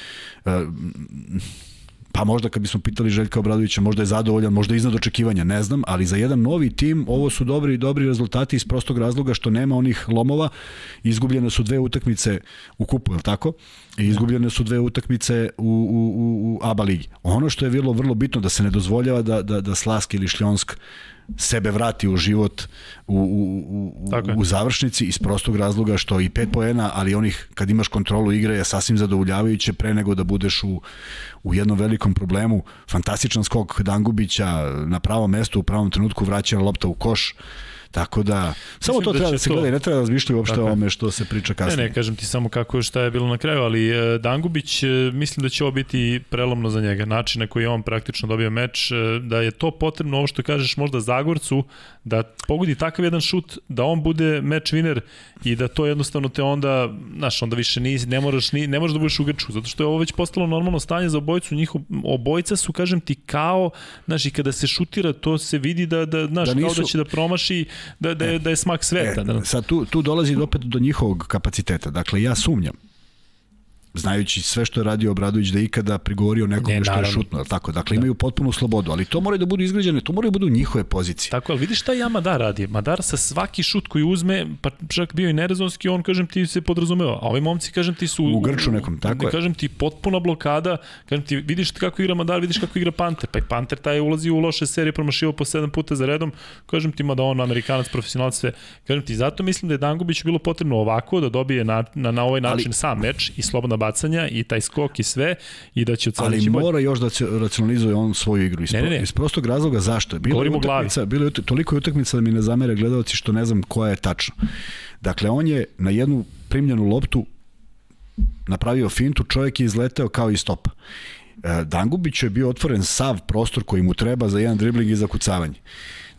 uh, pa možda kad bismo pitali Željka Obradovića, možda je zadovoljan, možda je iznad očekivanja, ne znam, ali za jedan novi tim ovo su dobri i dobri rezultati iz prostog razloga što nema onih lomova. Izgubljene su dve utakmice u kupu, je li tako? I izgubljene su dve utakmice u, u, u, u ABA ligi. Ono što je bilo vrlo bitno da se ne dozvoljava da, da, da Slask ili Šljonsk sebe vrati u život u, u, u, u završnici iz prostog razloga što i pet poena, ali onih kad imaš kontrolu igre je sasvim zadovoljavajuće pre nego da budeš u, u jednom velikom problemu. Fantastičan skok Dangubića na pravo mesto u pravom trenutku vraća lopta u koš. Tako da, samo to da treba da se to... gleda i ne treba da razmišljati uopšte o ome što se priča kasnije. Ne, ne, kažem ti samo kako šta je bilo na kraju, ali e, Dangubić, e, mislim da će ovo biti prelomno za njega. Način na koji je on praktično dobio meč, e, da je to potrebno, ovo što kažeš možda Zagorcu, da pogodi takav jedan šut, da on bude meč winner i da to jednostavno te onda, znaš, onda više nisi, ne moraš, ni, ne možeš da budeš u grču, zato što je ovo već postalo normalno stanje za obojicu, njihov, obojica su, kažem ti, kao, znaš, i kada se šutira, to se vidi da, da znaš, da nisu... kao da će da promaši, da, da, je, da je smak sveta. E, da. Sad tu, tu dolazi opet do njihovog kapaciteta. Dakle, ja sumnjam znajući sve što je radio Obradović da ikada prigovorio nekome ne, što je šutno, tako? Dakle, da. imaju potpunu slobodu, ali to moraju da budu izgrađene, to moraju da budu njihove pozicije. Tako, ali vidiš šta ja Madar radi? Madar sa svaki šut koji uzme, pa čak bio i nerezonski, on, kažem ti, se podrazumeva. A ovi momci, kažem ti, su... U grču nekom, tako je. Kažem ti, potpuna blokada, kažem ti, vidiš kako igra Madar, vidiš kako igra Panter, pa i Panter taj ulazi u loše serije, promašivo po sedam puta za redom, kažem ti, mada on, amerikanac, profesionalac, sve. Kažem ti, zato mislim da je Dangubić bilo potrebno ovako, da dobije na, na, na ovaj način ali, sam meč i slobodna bacanja i taj skok i sve i da će od Ali mora bolj... još da će racionalizuje on svoju igru iz, ne, ne, ne. iz prostog razloga zašto je bilo je utakmica, bilo je toliko je utakmica da mi ne zamere gledalci što ne znam koja je tačno. Dakle on je na jednu primljenu loptu napravio fintu, čovjek je izleteo kao i stopa. E, Dangubić je bio otvoren sav prostor koji mu treba za jedan dribling i za kucavanje.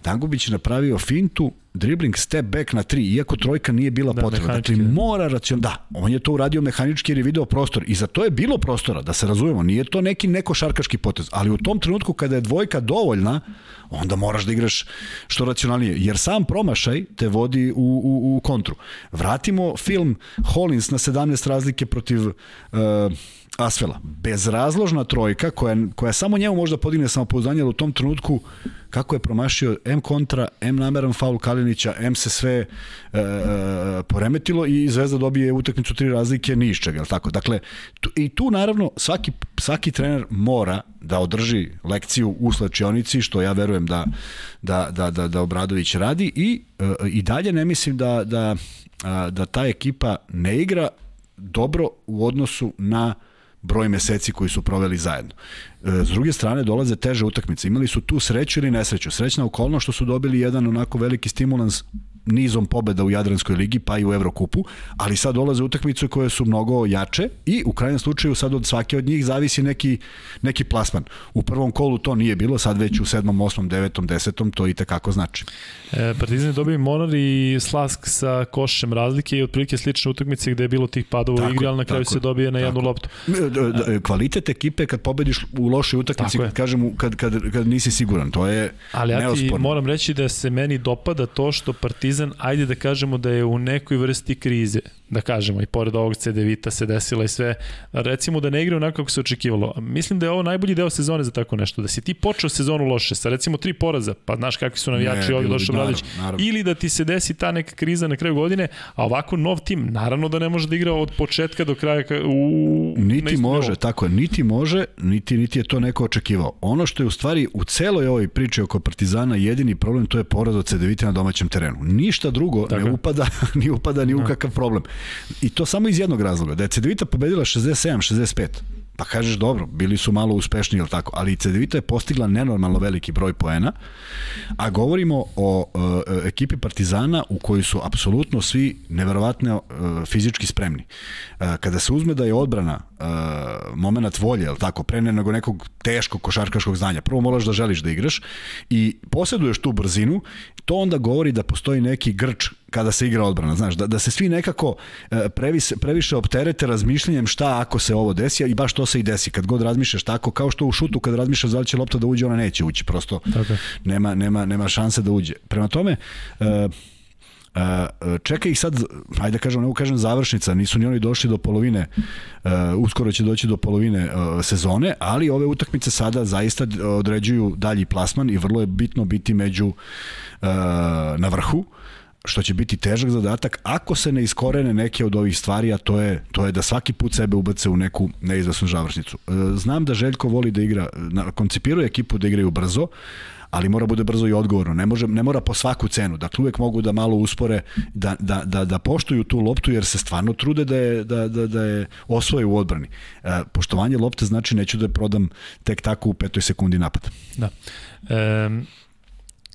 Dangubić je napravio fintu, dribbling step back na tri, iako trojka nije bila da, potreba. Dakle, mora racion... Da, on je to uradio mehanički jer je video prostor. I za to je bilo prostora, da se razumemo. Nije to neki neko šarkaški potez. Ali u tom trenutku kada je dvojka dovoljna, onda moraš da igraš što racionalnije. Jer sam promašaj te vodi u, u, u kontru. Vratimo film Hollins na 17 razlike protiv... Uh, Asvela. Bezrazložna trojka koja, koja samo njemu možda podigne samopouzdanje, ali u tom trenutku kako je promašio M kontra, M nameran faul Kalinića, M se sve e, e, poremetilo i Zvezda dobije utakmicu tri razlike ni iz čega, tako? Dakle, tu, i tu naravno svaki, svaki trener mora da održi lekciju u slačionici, što ja verujem da, da, da, da, da Obradović radi i, e, i dalje ne mislim da, da, da ta ekipa ne igra dobro u odnosu na broj meseci koji su proveli zajedno. E, s druge strane dolaze teže utakmice. Imali su tu sreću ili nesreću. Srećna okolno što su dobili jedan onako veliki stimulans nizom pobeda u Jadranskoj ligi pa i u Evrokupu, ali sad dolaze utakmice koje su mnogo jače i u krajnjem slučaju sad od svake od njih zavisi neki, neki plasman. U prvom kolu to nije bilo, sad već u sedmom, osmom, devetom, desetom to i tekako znači. E, Partizan je dobio Monar i Slask sa košem razlike i otprilike slične utakmice gde je bilo tih padova u igri, ali na kraju tako, se dobije na jednu tako. loptu. E, kvalitet ekipe kad pobediš u lošoj utakmici, kad, kažem, kad, kad, kad nisi siguran, to je Ali ja ti moram reći da se meni dopada to što Partizan Partizan, ajde da kažemo da je u nekoj vrsti krize da kažemo, i pored ovog CD Vita se desila i sve, recimo da ne igra onako kako se očekivalo. Mislim da je ovo najbolji deo sezone za tako nešto, da si ti počeo sezonu loše sa recimo tri poraza, pa znaš kakvi su navijači ovdje došao Bradić, ili da ti se desi ta neka kriza na kraju godine, a ovako nov tim, naravno da ne može da igra od početka do kraja u Niti može, novo. tako je, niti može, niti, niti je to neko očekivao. Ono što je u stvari u celoj ovoj priči oko Partizana jedini problem, to je poraz od Vita na domaćem terenu. Ništa drugo tako. ne upada, ni upada ni u da. kakav problem. I to samo iz jednog razloga. Da je Cedevita pobedila 67-65, pa kažeš dobro, bili su malo uspešni, ili tako, ali Cedevita je postigla nenormalno veliki broj poena, a govorimo o uh, ekipi Partizana u kojoj su apsolutno svi neverovatno uh, fizički spremni. Uh, kada se uzme da je odbrana uh, moment volje, ili tako, pre nego nekog teškog košarkaškog znanja, prvo moraš da želiš da igraš i posjeduješ tu brzinu, to onda govori da postoji neki grč kada se igra odbrana, znaš, da, da se svi nekako previše, previše opterete razmišljanjem šta ako se ovo desi, i baš to se i desi, kad god razmišljaš tako, kao što u šutu kad razmišljaš da li će lopta da uđe, ona neće ući, prosto tako. nema, nema, nema šanse da uđe. Prema tome, uh, Uh, čeka ih sad, ajde da kažem, ne kažem završnica, nisu ni oni došli do polovine, uh, uskoro će doći do polovine uh, sezone, ali ove utakmice sada zaista određuju dalji plasman i vrlo je bitno biti među na vrhu što će biti težak zadatak ako se ne iskorene neke od ovih stvari, a to je, to je da svaki put sebe ubace u neku neizvesnu završnicu. Znam da Željko voli da igra, koncipiruje ekipu da igraju brzo, ali mora bude brzo i odgovorno. Ne, može, ne mora po svaku cenu. Dakle, uvek mogu da malo uspore, da, da, da, da poštuju tu loptu, jer se stvarno trude da je, da, da, da je osvoje u odbrani. E, poštovanje lopte znači neću da je prodam tek tako u petoj sekundi napada. Da. E,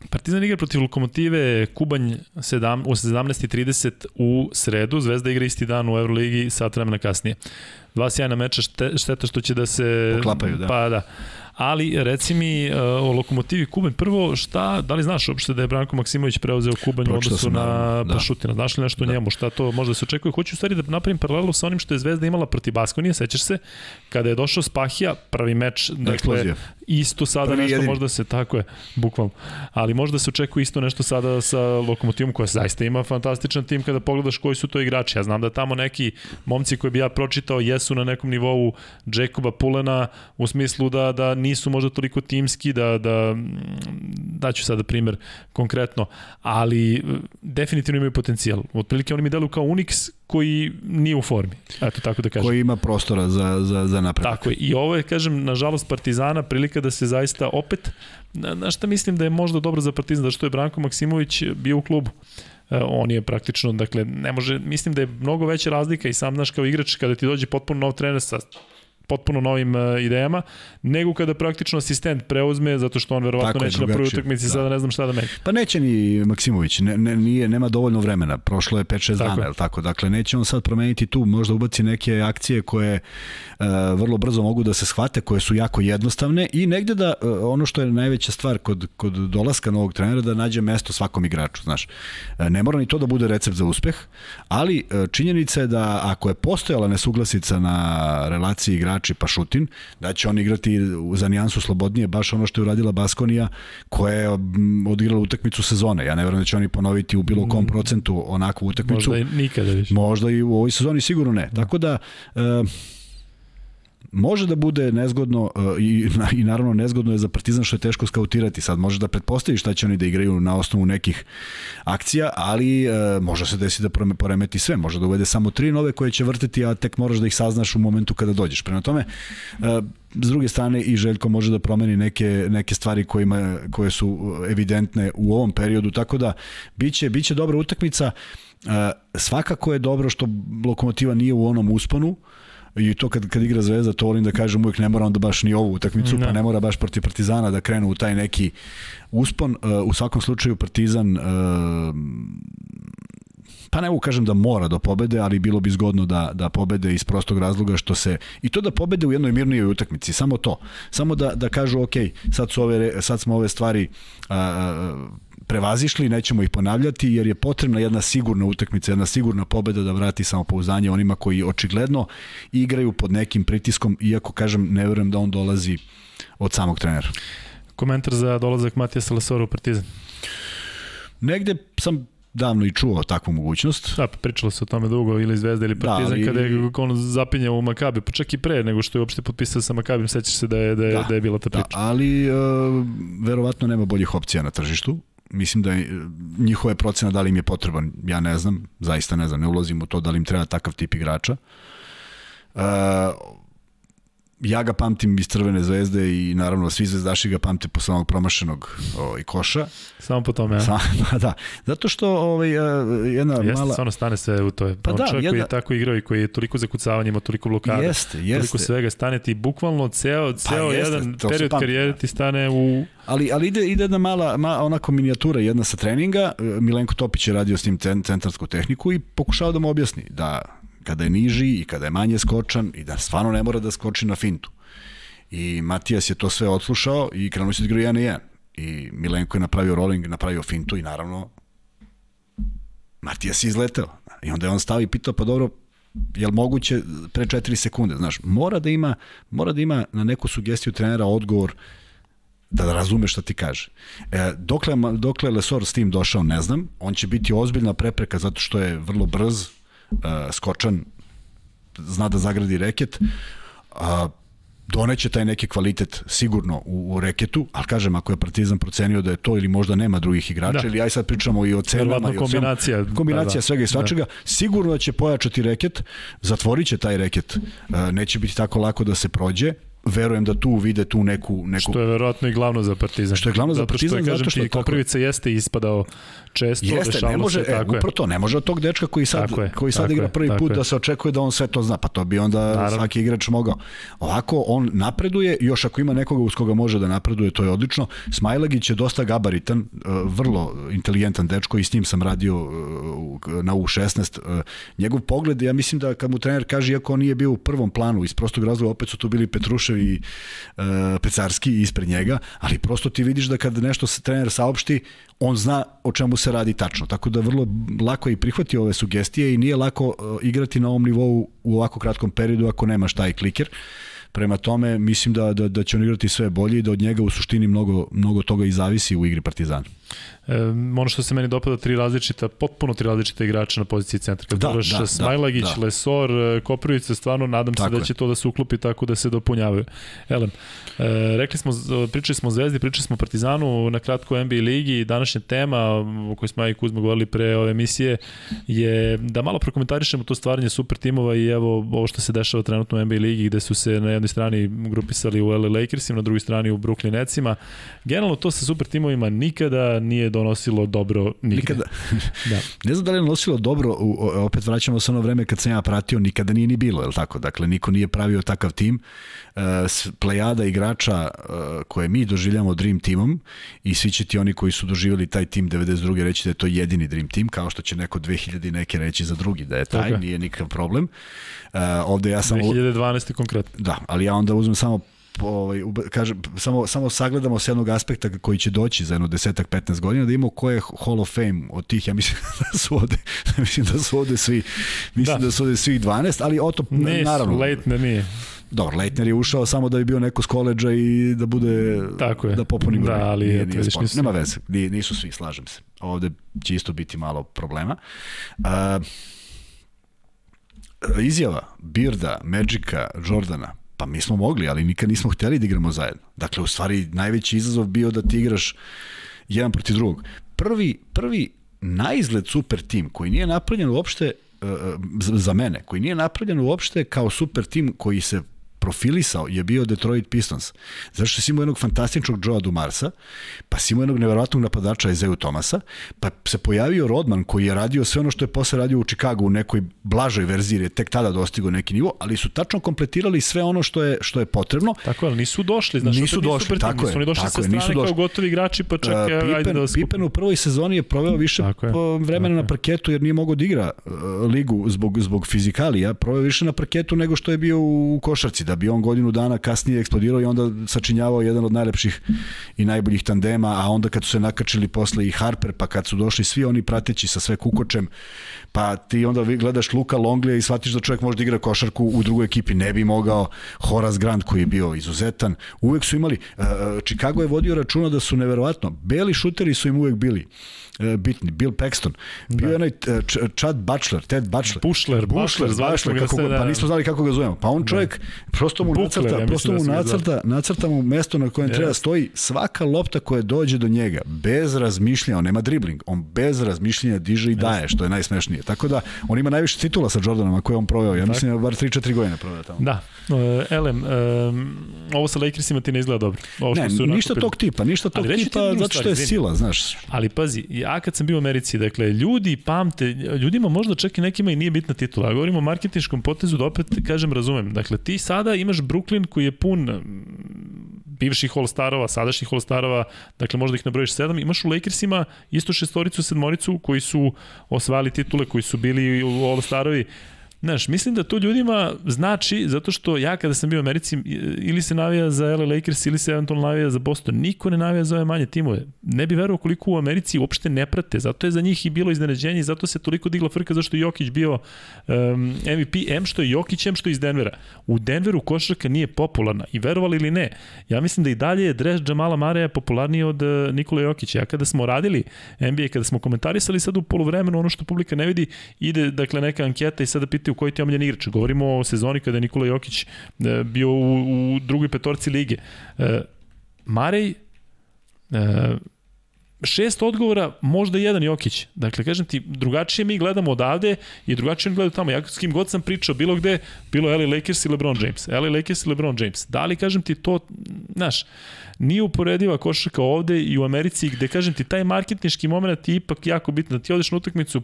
Partizan igra protiv Lokomotive Kubanj 7, u 17.30 u sredu, Zvezda igra isti dan u Euroligi, sat vremena kasnije. Dva sjajna meča, šteta što će da se... Poklapaju, da. Pa da ali reci mi uh, o Lokomotivi Kubanj, prvo šta, da li znaš uopšte da je Branko Maksimović preuzeo Kubanj u odnosu na da. Pašutina, znaš li nešto da. njemu, šta to možda se očekuje, hoću u stvari da napravim paralelu sa onim što je Zvezda imala protiv Baskonije, sećaš se, kada je došao Spahija, prvi meč, dakle, Eksplozija. Isto sada prvi nešto jedin. možda se, tako je, bukvalno, ali možda se očekuje isto nešto sada sa Lokomotivom koja zaista ima fantastičan tim kada pogledaš koji su to igrači, ja znam da tamo neki momci koji bi ja pročitao jesu na nekom nivou Jacoba Pulena u smislu da, da ni nisu možda toliko timski da, da daću sada primer konkretno, ali e, definitivno imaju potencijal. Otprilike oni mi deluju kao Unix koji nije u formi. Eto, tako da kažem. Koji ima prostora za, za, za napredak. Tako je. I ovo je, kažem, nažalost Partizana prilika da se zaista opet, na, na šta mislim da je možda dobro za Partizan, da što je Branko Maksimović bio u klubu e, on je praktično, dakle, ne može, mislim da je mnogo veća razlika i sam znaš kao igrač kada ti dođe potpuno nov trener sa potpuno novim uh, idejama, nego kada praktično asistent preuzme, zato što on verovatno Tako neće na prvoj utakmici, da. sada ne znam šta da menja. Pa neće ni Maksimović, ne, ne, nije, nema dovoljno vremena, prošlo je 5-6 dana, je tako? Dakle, neće on sad promeniti tu, možda ubaci neke akcije koje uh, vrlo brzo mogu da se shvate, koje su jako jednostavne i negde da, uh, ono što je najveća stvar kod, kod dolaska novog trenera, da nađe mesto svakom igraču, znaš. Uh, ne mora ni to da bude recept za uspeh, ali uh, činjenica je da ako je postojala nesuglasica na relaciji igrači pa Šutin, da će on igrati za nijansu slobodnije, baš ono što je uradila Baskonija, koja je odigrala utakmicu sezone. Ja ne verujem da će oni ponoviti u bilo kom mm. procentu onakvu utakmicu. Možda i nikada više. Možda i u ovoj sezoni sigurno ne. Tako da, uh, može da bude nezgodno uh, i, i naravno nezgodno je za Partizan što je teško skautirati. Sad može da pretpostavi šta će oni da igraju na osnovu nekih akcija, ali uh, može se desiti da poremeti sve. Može da uvede samo tri nove koje će vrteti, a tek moraš da ih saznaš u momentu kada dođeš. Prema tome, uh, s druge strane i Željko može da promeni neke, neke stvari kojima, koje su evidentne u ovom periodu, tako da biće, biće dobra utakmica. Svakako je dobro što Lokomotiva nije u onom usponu, i to kad, kad igra Zvezda, to volim da kažem uvijek ne mora onda baš ni ovu utakmicu, ne. pa ne mora baš protiv Partizana da krenu u taj neki uspon. Uh, u svakom slučaju Partizan uh, pa ne mogu kažem da mora da pobede, ali bilo bi zgodno da, da pobede iz prostog razloga što se, i to da pobede u jednoj mirnijoj utakmici, samo to. Samo da, da kažu, ok, sad, su ove, sad smo ove stvari a, prevazišli, nećemo ih ponavljati, jer je potrebna jedna sigurna utakmica, jedna sigurna pobeda da vrati samopouzdanje onima koji očigledno igraju pod nekim pritiskom, iako, kažem, ne verujem da on dolazi od samog trenera. Komentar za dolazak Matija Salasora u Partizan? Negde sam davno i čuo takvu mogućnost. Da, pa pričalo se o tome dugo, ili Zvezda ili da, Partizan, da, ali... kada je on zapinjao u Makabi, pa čak i pre nego što je uopšte potpisao sa Makabim, sećaš se da je, da je, da, da je bila ta da, priča. Da, ali uh, verovatno nema boljih opcija na tržištu. Mislim da je, njihove procena da li im je potreban, ja ne znam, zaista ne znam, ne ulazim u to da li im treba takav tip igrača. Uh, ja ga pamtim iz Crvene zvezde i naravno svi zvezdaši ga pamte po samog promašenog ovaj, koša. Samo po tome, ja. Sa, pa da, zato što ovaj, jedna jeste, mala... Jeste, stane se u to. Pa da, čovjek jedna... koji je tako igrao i koji je toliko zakucavanja, ima toliko blokada, jeste, jeste. toliko svega, stane ti bukvalno ceo, ceo pa jeste, jedan period karijere ti stane u... Ali, ali ide, ide jedna mala, ma, onako minijatura jedna sa treninga, Milenko Topić je radio s njim centarsku tehniku i pokušao da mu objasni da kada je niži i kada je manje skočan i da stvarno ne mora da skoči na fintu. I Matijas je to sve odslušao i krenuo se da igra 1 na 1. I Milenko je napravio rolling, napravio fintu i naravno Matijas je izleteo. I onda je on stao i pitao, pa dobro, je li moguće pre 4 sekunde, znaš, mora da ima, mora da ima na neku sugestiju trenera odgovor da razume šta ti kaže. E, dokle, dokle Lesor s tim došao, ne znam. On će biti ozbiljna prepreka zato što je vrlo brz, skočan, zna da zagradi reket, a doneće taj neki kvalitet sigurno u, u reketu, ali kažem, ako je Partizan procenio da je to ili možda nema drugih igrača, da. ili aj sad pričamo i o cenama. I o kombinacija. kombinacija da, da. svega i da. svačega, da. sigurno će pojačati reket, zatvorit će taj reket, uh, neće biti tako lako da se prođe, verujem da tu vide tu neku neku što je verovatno i glavno za Partizan. Što je glavno za Partizan zato što, zato što, ti, Koprivica jeste ispadao često, jeste, ne može, se, e, tako upravo to, ne može od tog dečka koji sad, tako je, koji sad igra prvi je, put je. da se očekuje da on sve to zna, pa to bi onda Naravno. svaki igrač mogao. Ovako, on napreduje, još ako ima nekoga uz koga može da napreduje, to je odlično. Smajlagić je dosta gabaritan, e, vrlo inteligentan dečko i s njim sam radio e, na U16. Njegov pogled, ja mislim da kad mu trener kaže, iako on nije bio u prvom planu, iz prostog razloga opet su tu bili Petrušev i Pecarski ispred njega, ali prosto ti vidiš da kad nešto se trener saopšti, on zna o čemu se radi tačno. Tako da vrlo lako je i prihvati ove sugestije i nije lako uh, igrati na ovom nivou u ovako kratkom periodu ako nemaš taj kliker. Prema tome, mislim da, da, da će on igrati sve bolje i da od njega u suštini mnogo, mnogo toga i zavisi u igri Partizana. E, ono što se meni dopada, tri različita, potpuno tri različita igrača na poziciji centra. Kad da, da, Smajlagić, da, da. Lesor, e, Koprivica, stvarno nadam tako se da će je. to da se uklopi tako da se dopunjavaju. Elem, e, rekli smo, pričali smo o Zvezdi, pričali smo o Partizanu, na kratko NBA ligi, današnja tema o kojoj smo ja i Kuzma govorili pre ove emisije je da malo prokomentarišemo to stvaranje super timova i evo ovo što se dešava trenutno u NBA ligi gde su se na jednoj strani grupisali u LA Lakersima, na drugoj strani u Brooklyn Netsima. Generalno to sa super timovima nikada nije donosilo dobro nigde. Nikada. da. Ne znam da li je donosilo dobro, opet vraćamo se ono vreme kad sam ja pratio, nikada nije ni bilo, je li tako? Dakle, niko nije pravio takav tim. Uh, plejada igrača uh, koje mi doživljamo Dream Teamom i svi će ti oni koji su doživjeli taj tim 92. reći da je to jedini Dream Team, kao što će neko 2000 neke reći za drugi, da je taj, okay. nije nikakav problem. Uh, ovde ja samo... 2012. konkretno. Da, ali ja onda uzmem samo ovaj, kažem, samo, samo sagledamo s jednog aspekta koji će doći za jedno desetak, 15 godina, da imamo ko je Hall of Fame od tih, ja mislim da su ovde, mislim da su ovde svi, mislim da, da su ovde svih 12, ali o to, ne, naravno. Leitner nije. Dobro, Leitner je ušao samo da bi bio neko s koleđa i da bude, Tako je. da popuni Da, ali nije, nije sport. Nisu... Nema veze, nisu svi, slažem se. Ovde će isto biti malo problema. Uh, izjava Birda, Magica, Jordana, Pa mi smo mogli, ali nikad nismo hteli da igramo zajedno. Dakle, u stvari, najveći izazov bio da ti igraš jedan protiv drugog. Prvi, prvi najizgled super tim koji nije napravljen uopšte e, e, za mene, koji nije napravljen uopšte kao super tim koji se profilisao je bio Detroit Pistons. Zato što si imao jednog fantastičnog Joea Dumarsa, pa si imao jednog neverovatnog napadača Ezeu Tomasa, pa se pojavio Rodman koji je radio sve ono što je posle radio u Chicago u nekoj blažoj verziji, jer je tek tada dostigao neki nivo, ali su tačno kompletirali sve ono što je što je potrebno. Tako je, nisu došli, znači nisu došli, tako nisu je. došli tako sa strane nisu došli. kao gotovi igrači, pa čak uh, Pippen, ajde da skupim. Pippen u prvoj sezoni je proveo više vremena na parketu jer nije mogao da igra uh, ligu zbog zbog fizikalija, proveo više na parketu nego što je bio u košarci da bi on godinu dana kasnije eksplodirao i onda sačinjavao jedan od najlepših i najboljih tandema, a onda kad su se nakačili posle i Harper, pa kad su došli svi oni prateći sa sve kukočem, pa ti onda gledaš Luka Longlija i shvatiš da čovjek može da igra košarku u drugoj ekipi, ne bi mogao. Horace Grant koji je bio izuzetan, uvek su imali, uh, Chicago je vodio računa da su neverovatno, beli šuteri su im uvek bili, bitni. Bill Paxton. Bio da. je onaj e, Chad Butler, Ted Butler. Bushler, Bushler, Bushler, kako ga, pa nismo znali kako ga zovemo. Pa on da. čovjek, da. prosto mu Bukler, nacrta, ja prosto mu da nacrta, nacrta mu mesto na kojem yes. treba stoji svaka lopta koja dođe do njega, bez razmišljanja, on nema dribling, on bez razmišljanja diže i daje, što je najsmešnije. Tako da, on ima najviše titula sa Jordanom, a koje on proveo. Ja mislim da bar 3-4 godine proveo tamo. Da. Uh, Elem, um, ovo sa Lakersima ti ne izgleda dobro. Ovo što ne, su ništa tog tipa, ništa tog tipa, zato što je sila, znaš. Ali pazi, ja kad sam bio u Americi, dakle, ljudi pamte, ljudima možda čak i nekima i nije bitna titula, a govorimo o marketinškom potezu da opet kažem razumem. Dakle, ti sada imaš Brooklyn koji je pun bivših All-Starova, sadašnjih All-Starova, dakle možda ih nabrojiš sedam, imaš u Lakersima isto šestoricu, sedmoricu koji su osvajali titule, koji su bili All-Starovi, Znaš, mislim da to ljudima znači, zato što ja kada sam bio u Americi, ili se navija za LA Lakers, ili se eventualno navija za Boston, niko ne navija za ove manje timove. Ne bi verovao koliko u Americi uopšte ne prate, zato je za njih i bilo iznenađenje, zato se toliko digla frka zašto je Jokić bio um, MVP, M što je Jokić, M što je iz Denvera. U Denveru košarka nije popularna i verovali ili ne, ja mislim da i dalje je dres Jamala Mareja popularniji od uh, Nikola Jokića. Ja kada smo radili NBA, kada smo komentarisali sad u polovremenu ono što publika ne vidi, ide dakle neka anketa i sada pitaju u koji ti omiljeni igrač. Govorimo o sezoni kada je Nikola Jokić e, bio u, u drugoj petorci lige. E, Marej, e, šest odgovora, možda jedan Jokić. Dakle, kažem ti, drugačije mi gledamo odavde i drugačije mi gledamo tamo. Ja s kim god sam pričao, bilo gde, bilo LA Lakers i LeBron James. LA Lakers i LeBron James. Da li, kažem ti, to, znaš, nije uporediva košarka ovde i u Americi gde, kažem ti, taj marketnički moment je ipak jako. Da ti odeš na utakmicu,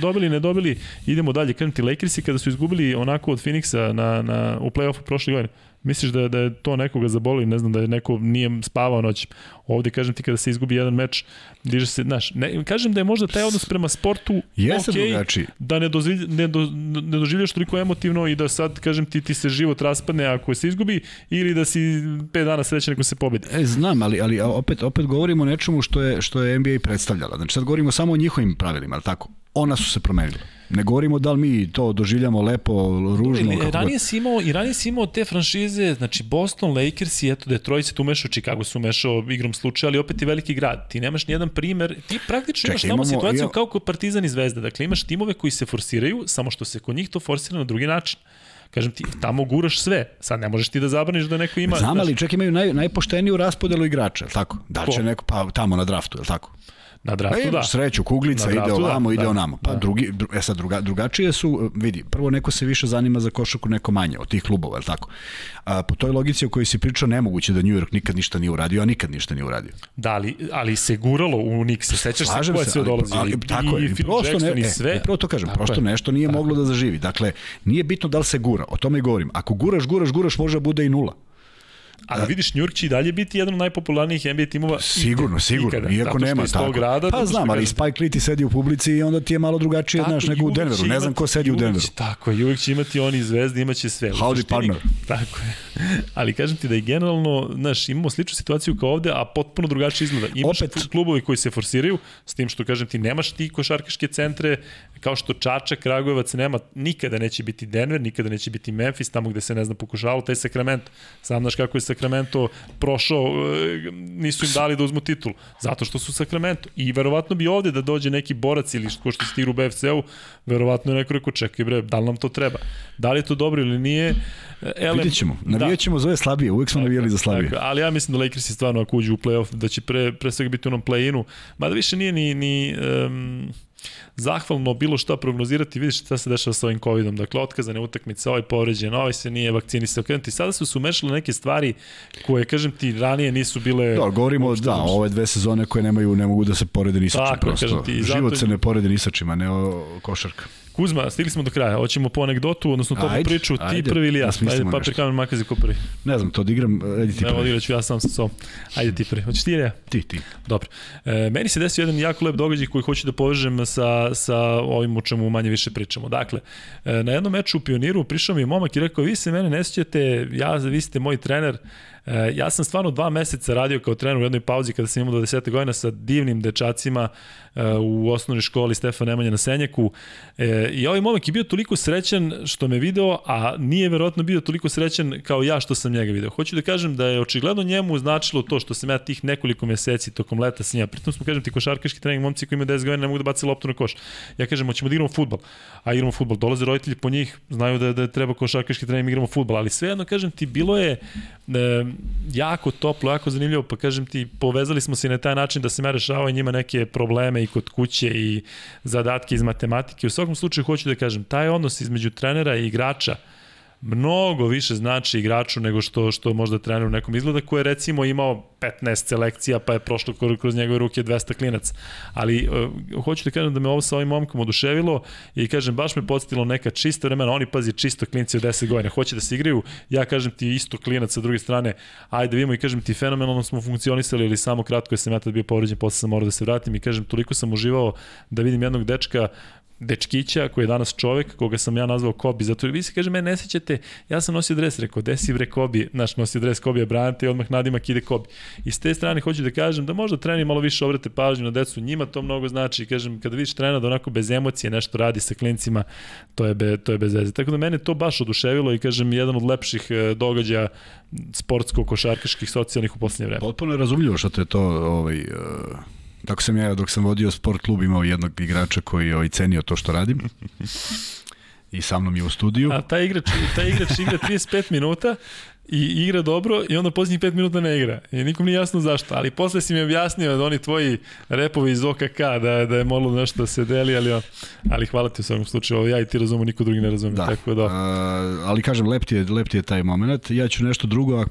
dobili, ne dobili, idemo dalje. Kažem ti, Lakersi kada su izgubili onako od Phoenixa na, na, u play-offu prošle godine, Misliš da, da je to nekoga zaboli, ne znam da je neko nije spavao noć. Ovde kažem ti kada se izgubi jedan meč, diže se, znaš, ne, kažem da je možda taj odnos prema sportu Jeste okay, drugačiji. da ne, dozilj, ne, do, ne doživljaš toliko emotivno i da sad, kažem ti, ti se život raspadne ako se izgubi ili da si pet dana srećan ako se pobedi. E, znam, ali, ali opet, opet govorimo o nečemu što je, što je NBA predstavljala. Znači sad govorimo samo o njihovim pravilima, ali tako? Ona su se promenila. Ne govorimo da li mi to doživljamo lepo, ružno. Ili, ranije si imao, I ranije si imao te franšize, znači Boston, Lakers i eto Detroit se tu mešao, Chicago su mešao igrom slučaja, ali opet i veliki grad. Ti nemaš nijedan primer, ti praktično Čekaj, imaš tamo imamo, situaciju ja... kao kod Partizan i Zvezda. Dakle, imaš timove koji se forsiraju, samo što se kod njih to forsira na drugi način kažem ti, tamo guraš sve. Sad ne možeš ti da zabraniš da neko ima... Znam, ali čak imaju naj, najpošteniju raspodelu igrača, tako? Da li će neko, pa tamo na draftu, je tako? Na draftu, pa da. Sreću, kuglica ide da, ovamo, da, ide da, onamo. Pa da. drugi, e sad, druga, drugačije su, vidi, prvo neko se više zanima za košarku, neko manje od tih klubova, je tako? A, po toj logici o kojoj si pričao, nemoguće da New York nikad ništa nije uradio, a nikad ništa nije uradio. Da, ali, ali se guralo u Knicks, sećaš se koje se dolazi? Ali, ali, tako i, je, i prosto ne, i e, sve. E, prvo to kažem, tako prosto je. nešto nije tako. moglo da zaživi. Dakle, nije bitno da li se gura, o tome i govorim. Ako guraš, guraš, guraš, može da bude i nula. Ali vidiš, New York će i dalje biti jedan od najpopularnijih NBA timova Sigurno, sigurno, ikada, iako nema tako. Grada, pa znam, ali Spike Lee ti sedi u publici i onda ti je malo drugačije, znaš, nego u Denveru. Ne znam ko sedi u Denveru. Tako je, uvijek će imati oni zvezde, imaće sve. Howdy partner. Tako je. Ali kažem ti da je generalno, znaš, imamo sličnu situaciju kao ovde, a potpuno drugačije izgleda. Imaš Opet. klubovi koji se forsiraju, s tim što, kažem ti, nemaš ti košarkaške centre, kao što Čačak, Kragujevac nema, nikada neće biti Denver, nikada neće biti Memphis, tamo gde se, ne znam, pokušavalo, taj Sacramento. Sam znaš kako je Sacramento prošao, e, nisu im dali da uzmu titul, zato što su Sacramento. I verovatno bi ovde da dođe neki borac ili ko što stiru u BFC-u, verovatno je neko rekao, čekaj bre, da li nam to treba? Da li je to dobro ili nije? Elem, Vidjet ćemo. Navijat ćemo da. za ove slabije, uvijek smo navijali za slabije. Tako, ali ja mislim da Lakersi stvarno ako uđu u playoff, da će pre, pre svega biti u onom play-inu, mada više nije ni, ni um, zahvalno bilo šta prognozirati, vidiš šta se dešava sa ovim covidom. Dakle, otkazane utakmice, ovaj povređen, ovaj se nije vakcinisao. Kažem ti, sada su se umešale neke stvari koje, kažem ti, ranije nisu bile... Da, govorimo, da, ove dve sezone koje nemaju, ne mogu da se porede ni sa čim prosto. Ti, Život zato... se ne porede ni sa čima, ne o košarka. Kuzma, stigli smo do kraja. Hoćemo po anegdotu, odnosno to ajde, priču, ti ajde, prvi ili ja? Ajde, papir, kamen, makazi, ko prvi. Ne znam, to odigram, ajde ti prvi. Evo, odigraću ja sam sa sobom. Ajde ti prvi. Hoćeš ti ili ja? Ti, ti. Dobro. E, meni se desio jedan jako lep događaj koji hoću da povežem sa, sa ovim o čemu manje više pričamo. Dakle, e, na jednom meču u Pioniru prišao mi je momak i rekao, vi se mene ne sjećate, ja, vi ste moj trener, E, ja sam stvarno dva meseca radio kao trener u jednoj pauzi kada sam imao 20 godina sa divnim dečacima e, u osnovnoj školi Stefan Nemanja na Senjaku. E, I ovaj momak je bio toliko srećan što me video, a nije verovatno bio toliko srećan kao ja što sam njega video. Hoću da kažem da je očigledno njemu značilo to što sam ja tih nekoliko meseci tokom leta s njima. Pritom smo, kažem ti, košarkaški trening, momci koji imaju 10 godina ne mogu da bace loptu na koš. Ja kažem, hoćemo da igramo futbol. A igramo futbol. Dolaze roditelji po njih, znaju da, da treba košarkaški trening, igramo futbol. Ali svejedno, kažem ti, bilo je e, jako toplo, jako zanimljivo, pa kažem ti, povezali smo se na taj način da se ja rešavao njima neke probleme i kod kuće i zadatke iz matematike. U svakom slučaju hoću da kažem, taj odnos između trenera i igrača, mnogo više znači igraču nego što što možda trener u nekom izgleda koji je recimo imao 15 selekcija pa je prošlo kroz njegove ruke 200 klinaca. Ali uh, hoću da kažem da me ovo sa ovim momkom oduševilo i kažem baš me podsjetilo neka čista vremena, oni pazi čisto klinci od 10 godina, hoće da se igraju, ja kažem ti isto klinac sa druge strane, ajde vidimo i kažem ti fenomenalno smo funkcionisali ili samo kratko je sam ja tad bio povređen, posle sam morao da se vratim i kažem toliko sam uživao da vidim jednog dečka dečkića koji je danas čovek koga sam ja nazvao Kobi, zato vi se kaže, me ne sećate, ja sam nosio dres, rekao, desi bre Kobi, naš nosio dres Kobi, branite i odmah nadimak ide Kobi. I s te strane hoću da kažem da možda treni malo više obrate pažnju na decu, njima to mnogo znači, kažem, kada vidiš trena da onako bez emocije nešto radi sa klincima, to je, be, to je bez veze. Tako da mene to baš oduševilo i kažem, jedan od lepših e, događaja sportsko-košarkaških, socijalnih u poslednje vreme. Potpuno je razumljivo što te to ovaj, uh Tako sam ja, dok sam vodio sport klub, imao jednog igrača koji je ovaj cenio to što radim. I sa mnom je u studiju. A taj igrač, taj igrač igra 35 minuta i igra dobro i onda posljednjih 5 minuta ne igra. I nikom nije jasno zašto. Ali posle si mi objasnio da oni tvoji repovi iz OKK, da, da je moralo nešto da se deli, ali, ali hvala ti u svakom slučaju. Ovo ja i ti razumu, niko drugi ne razume. Da. Tako da. A, ali kažem, lep ti, je, lep ti je taj moment. Ja ću nešto drugo,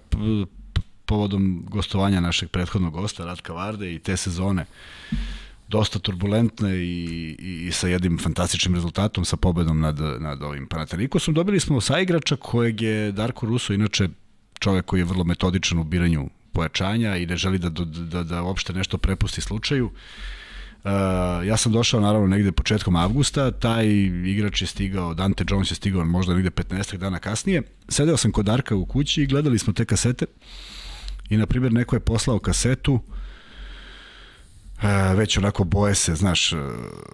povodom gostovanja našeg prethodnog gosta, Ratka Varde i te sezone dosta turbulentne i, i, i sa jednim fantastičnim rezultatom, sa pobedom nad, nad ovim Panatarikosom. Dobili smo sa igrača kojeg je Darko Ruso, inače čovek koji je vrlo metodičan u biranju pojačanja i ne želi da, da, da, da uopšte nešto prepusti slučaju. Uh, ja sam došao naravno negde početkom avgusta, taj igrač je stigao, Dante Jones je stigao možda negde 15 dana kasnije. Sedeo sam kod Darka u kući i gledali smo te kasete. Uh, i na primjer neko je poslao kasetu e, već onako boje se, znaš, e,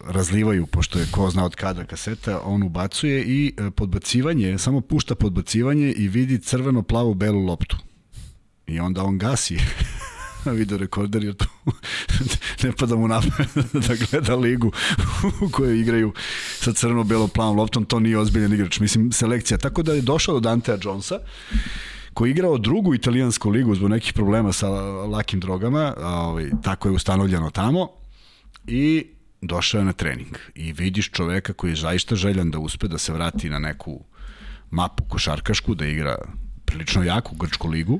razlivaju, pošto je ko zna od kada kaseta, on ubacuje i e, podbacivanje, samo pušta podbacivanje i vidi crveno-plavu belu loptu. I onda on gasi video rekorder jer tu ne pada mu napamet da gleda ligu u kojoj igraju sa crno-belo-plavom loptom, to nije ozbiljan igrač, mislim selekcija. Tako da je došao do Dantea Jonesa koji je igrao drugu italijansku ligu zbog nekih problema sa lakim drogama, ovaj, tako je ustanovljeno tamo, I došao je na trening i vidiš čoveka koji je zaista željan da uspe da se vrati na neku mapu košarkašku, da igra prilično jaku grčku ligu.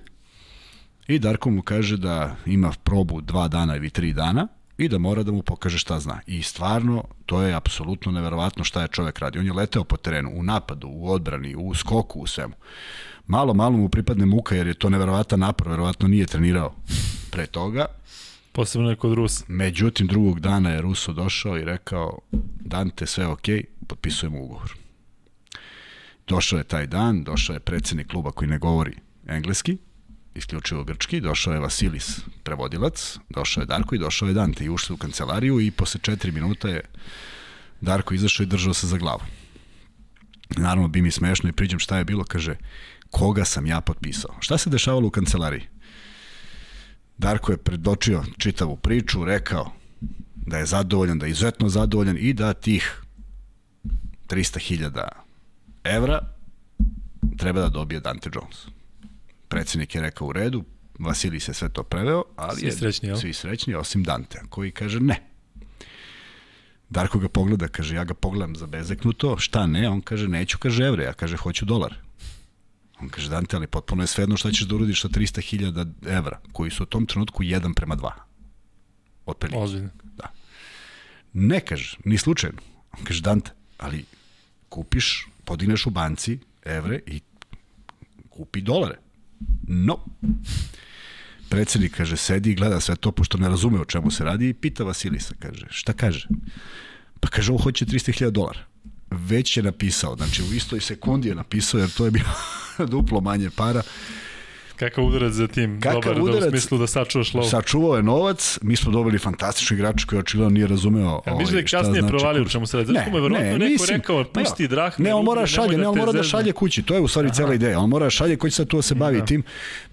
I Darko mu kaže da ima probu dva dana ili tri dana i da mora da mu pokaže šta zna. I stvarno, to je apsolutno neverovatno šta je čovek radi. On je leteo po terenu, u napadu, u odbrani, u skoku, u svemu. Malo, malo mu pripadne muka jer je to neverovatan napor, verovatno nije trenirao pre toga. Posebno je kod Rusa. Međutim, drugog dana je Ruso došao i rekao, Dante, sve ok, potpisujemo ugovor. Došao je taj dan, došao je predsednik kluba koji ne govori engleski, isključivo grčki, došao je Vasilis, prevodilac, došao je Darko i došao je Dante i ušli u kancelariju i posle četiri minuta je Darko izašao i držao se za glavu. Naravno, bi mi smešno i priđem šta je bilo, kaže, koga sam ja potpisao. Šta se dešavalo u kancelariji? Darko je predočio čitavu priču, rekao da je zadovoljan, da je izuzetno zadovoljan i da tih 300.000 evra treba da dobije Dante Jones. Predsednik je rekao u redu, Vasili se sve to preveo, ali svi srećni, je, svi srećni, osim Dante, koji kaže ne. Darko ga pogleda, kaže, ja ga pogledam za bezeknuto, šta ne? On kaže, neću, kaže evre, ja kaže, hoću dolar. On kaže, Dante, ali potpuno je svejedno šta ćeš da urodiš sa 300.000 evra, koji su u tom trenutku 1 prema 2. Otprilike. Ozbiljno. Da. Ne kaže, ni slučajno. On kaže, Dante, ali kupiš, podigneš u banci evre i kupi dolare. No. Predsednik, kaže, sedi i gleda sve to, pošto ne razume o čemu se radi i pita Vasilisa, kaže, šta kaže? Pa kaže, on hoće 300.000 dolara već je napisao, znači u istoj sekundi je napisao, jer to je bilo duplo manje para. Kakav udarac za tim, Kakav dobar udarac, da u smislu da sačuvaš lovu. Sačuvao je novac, mi smo dobili fantastični igrač koji očigledno nije razumeo ja, ovaj, da je kasnije znači, provalio čemu se radi. Ne, mu je ne, neko rekao, pusti da. drahme. Ne, on mora šalje, ne, on mora da šalje kući, to je u stvari Aha. cela ideja. On mora šalje koji će tu da se bavi da. tim.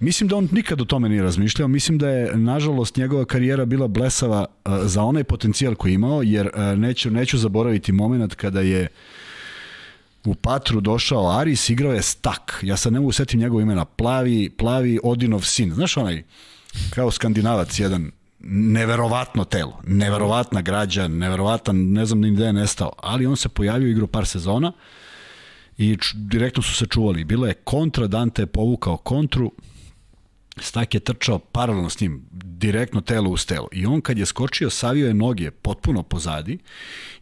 Mislim da on nikad o tome nije razmišljao, mislim da je, nažalost, njegova karijera bila blesava uh, za onaj potencijal koji je imao, jer uh, neću, neću zaboraviti moment kada je u Patru došao Aris, igrao je Stak. Ja sad ne mogu setim njegov imena. Plavi, plavi Odinov sin. Znaš onaj, kao skandinavac jedan, neverovatno telo, neverovatna građa, neverovatan, ne znam ni gde je nestao, ali on se pojavio igru par sezona i direktno su se čuvali. Bilo je kontra, Dante je povukao kontru, Stak je trčao paralelno s njim, direktno telo uz telo. I on kad je skočio, savio je noge potpuno pozadi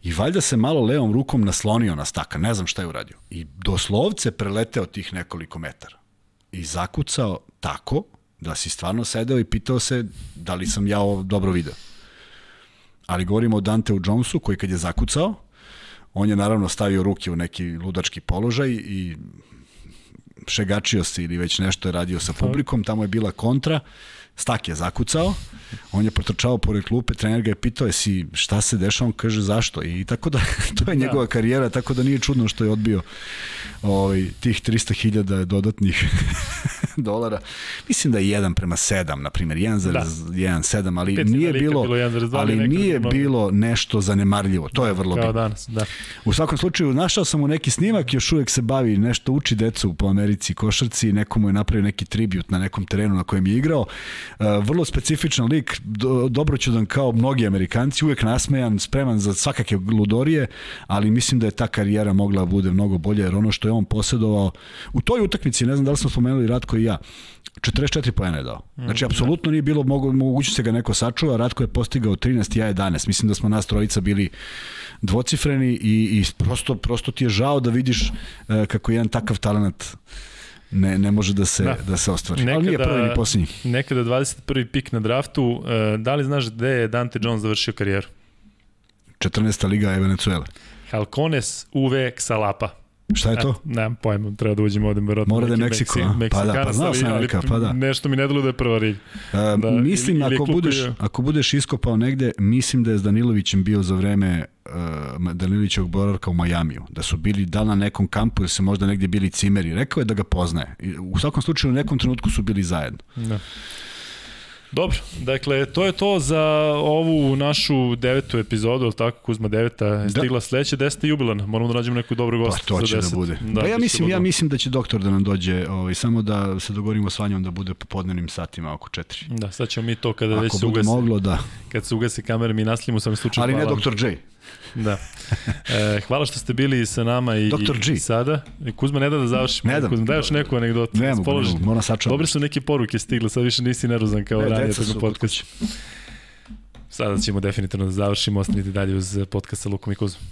i valjda se malo levom rukom naslonio na Staka, ne znam šta je uradio. I doslovce preleteo tih nekoliko metara. I zakucao tako da si stvarno sedeo i pitao se da li sam ja ovo dobro video. Ali govorimo o Danteu Jonesu koji kad je zakucao, on je naravno stavio ruke u neki ludački položaj i šegačio se ili već nešto je radio sa publikom, tamo je bila kontra, Stak je zakucao, on je protrčao pored klupe, trener ga je pitao je si šta se dešava, on kaže zašto i tako da to je da. njegova karijera, tako da nije čudno što je odbio ovaj, tih 300.000 dodatnih dolara. Mislim da je 1 prema 7, na primjer, 1,17, da. ali nije bilo, bilo ali nije bilo nešto zanemarljivo. To je vrlo bitno. danas, da. U svakom slučaju, našao sam mu neki snimak, još uvek se bavi, nešto uči decu po Americi košarci, nekomu je napravio neki tribut na nekom terenu na kojem je igrao. Uh, vrlo specifičan lik, do, dobroćudan kao mnogi Amerikanci, uvek nasmejan, spreman za svakake ludorije, ali mislim da je ta karijera mogla da bude mnogo bolje, jer ono što je on posjedovao u toj utakmici, ne znam da li smo spomenuli Ratko i ja, 44 poena je dao. Znači, mm, apsolutno nije bilo mogu, moguće se ga neko sačuva. Ratko je postigao 13, ja 11. Mislim da smo nas trojica bili dvocifreni i, i prosto, prosto ti je žao da vidiš uh, kako jedan takav talent ne, ne može da se, da. da se ostvari. Nekada, Ali nije prvi ni posljednji. Nekada 21. pik na draftu, uh, da li znaš gde je Dante Jones završio karijeru? 14. liga je Venezuela. Halcones UV Xalapa. Šta je to? E, nemam pojma, treba da uđemo ovde. Mora da je Meksiko, Meksi, pa da, pa znao sam neka, pa da. Nešto mi ne delo da je prva rilj. Uh, da, mislim, ili, ili ako, budeš, ako budeš iskopao negde, mislim da je s Danilovićem bio za vreme uh, Danilovićevog boravka u Majamiju, da su bili da na nekom kampu, da se možda negde bili cimeri. Rekao je da ga poznaje. U svakom slučaju u nekom trenutku su bili zajedno. Da. Dobro, dakle, to je to za ovu našu devetu epizodu, ali tako, Kuzma deveta je da. stigla sledeća deseta jubilana. Moramo da nađemo neku dobru gostu. Pa to će da bude. Da, pa ja mislim, ja mislim da će doktor da nam dođe, ovaj, samo da se dogovorimo s Vanjom da bude popodnevnim satima oko četiri. Da, sad ćemo mi to kada Ako već se ugasi. moglo, da. Kad se ugasi kamere, mi naslimo sam slučaj. Ali ne doktor J. Da. E, hvala što ste bili sa nama i, Dr. i sada. Kuzma, ne da da završimo. Ne da. Kuzma, daj još neku anegdotu. Ne mogu, moram sačuvati. Dobre su neke poruke stigle, sad više nisi nervozan kao ne, ranije tako podcast. Sada ćemo definitivno da završimo, ostanite dalje uz podcast sa Lukom i Kuzmom.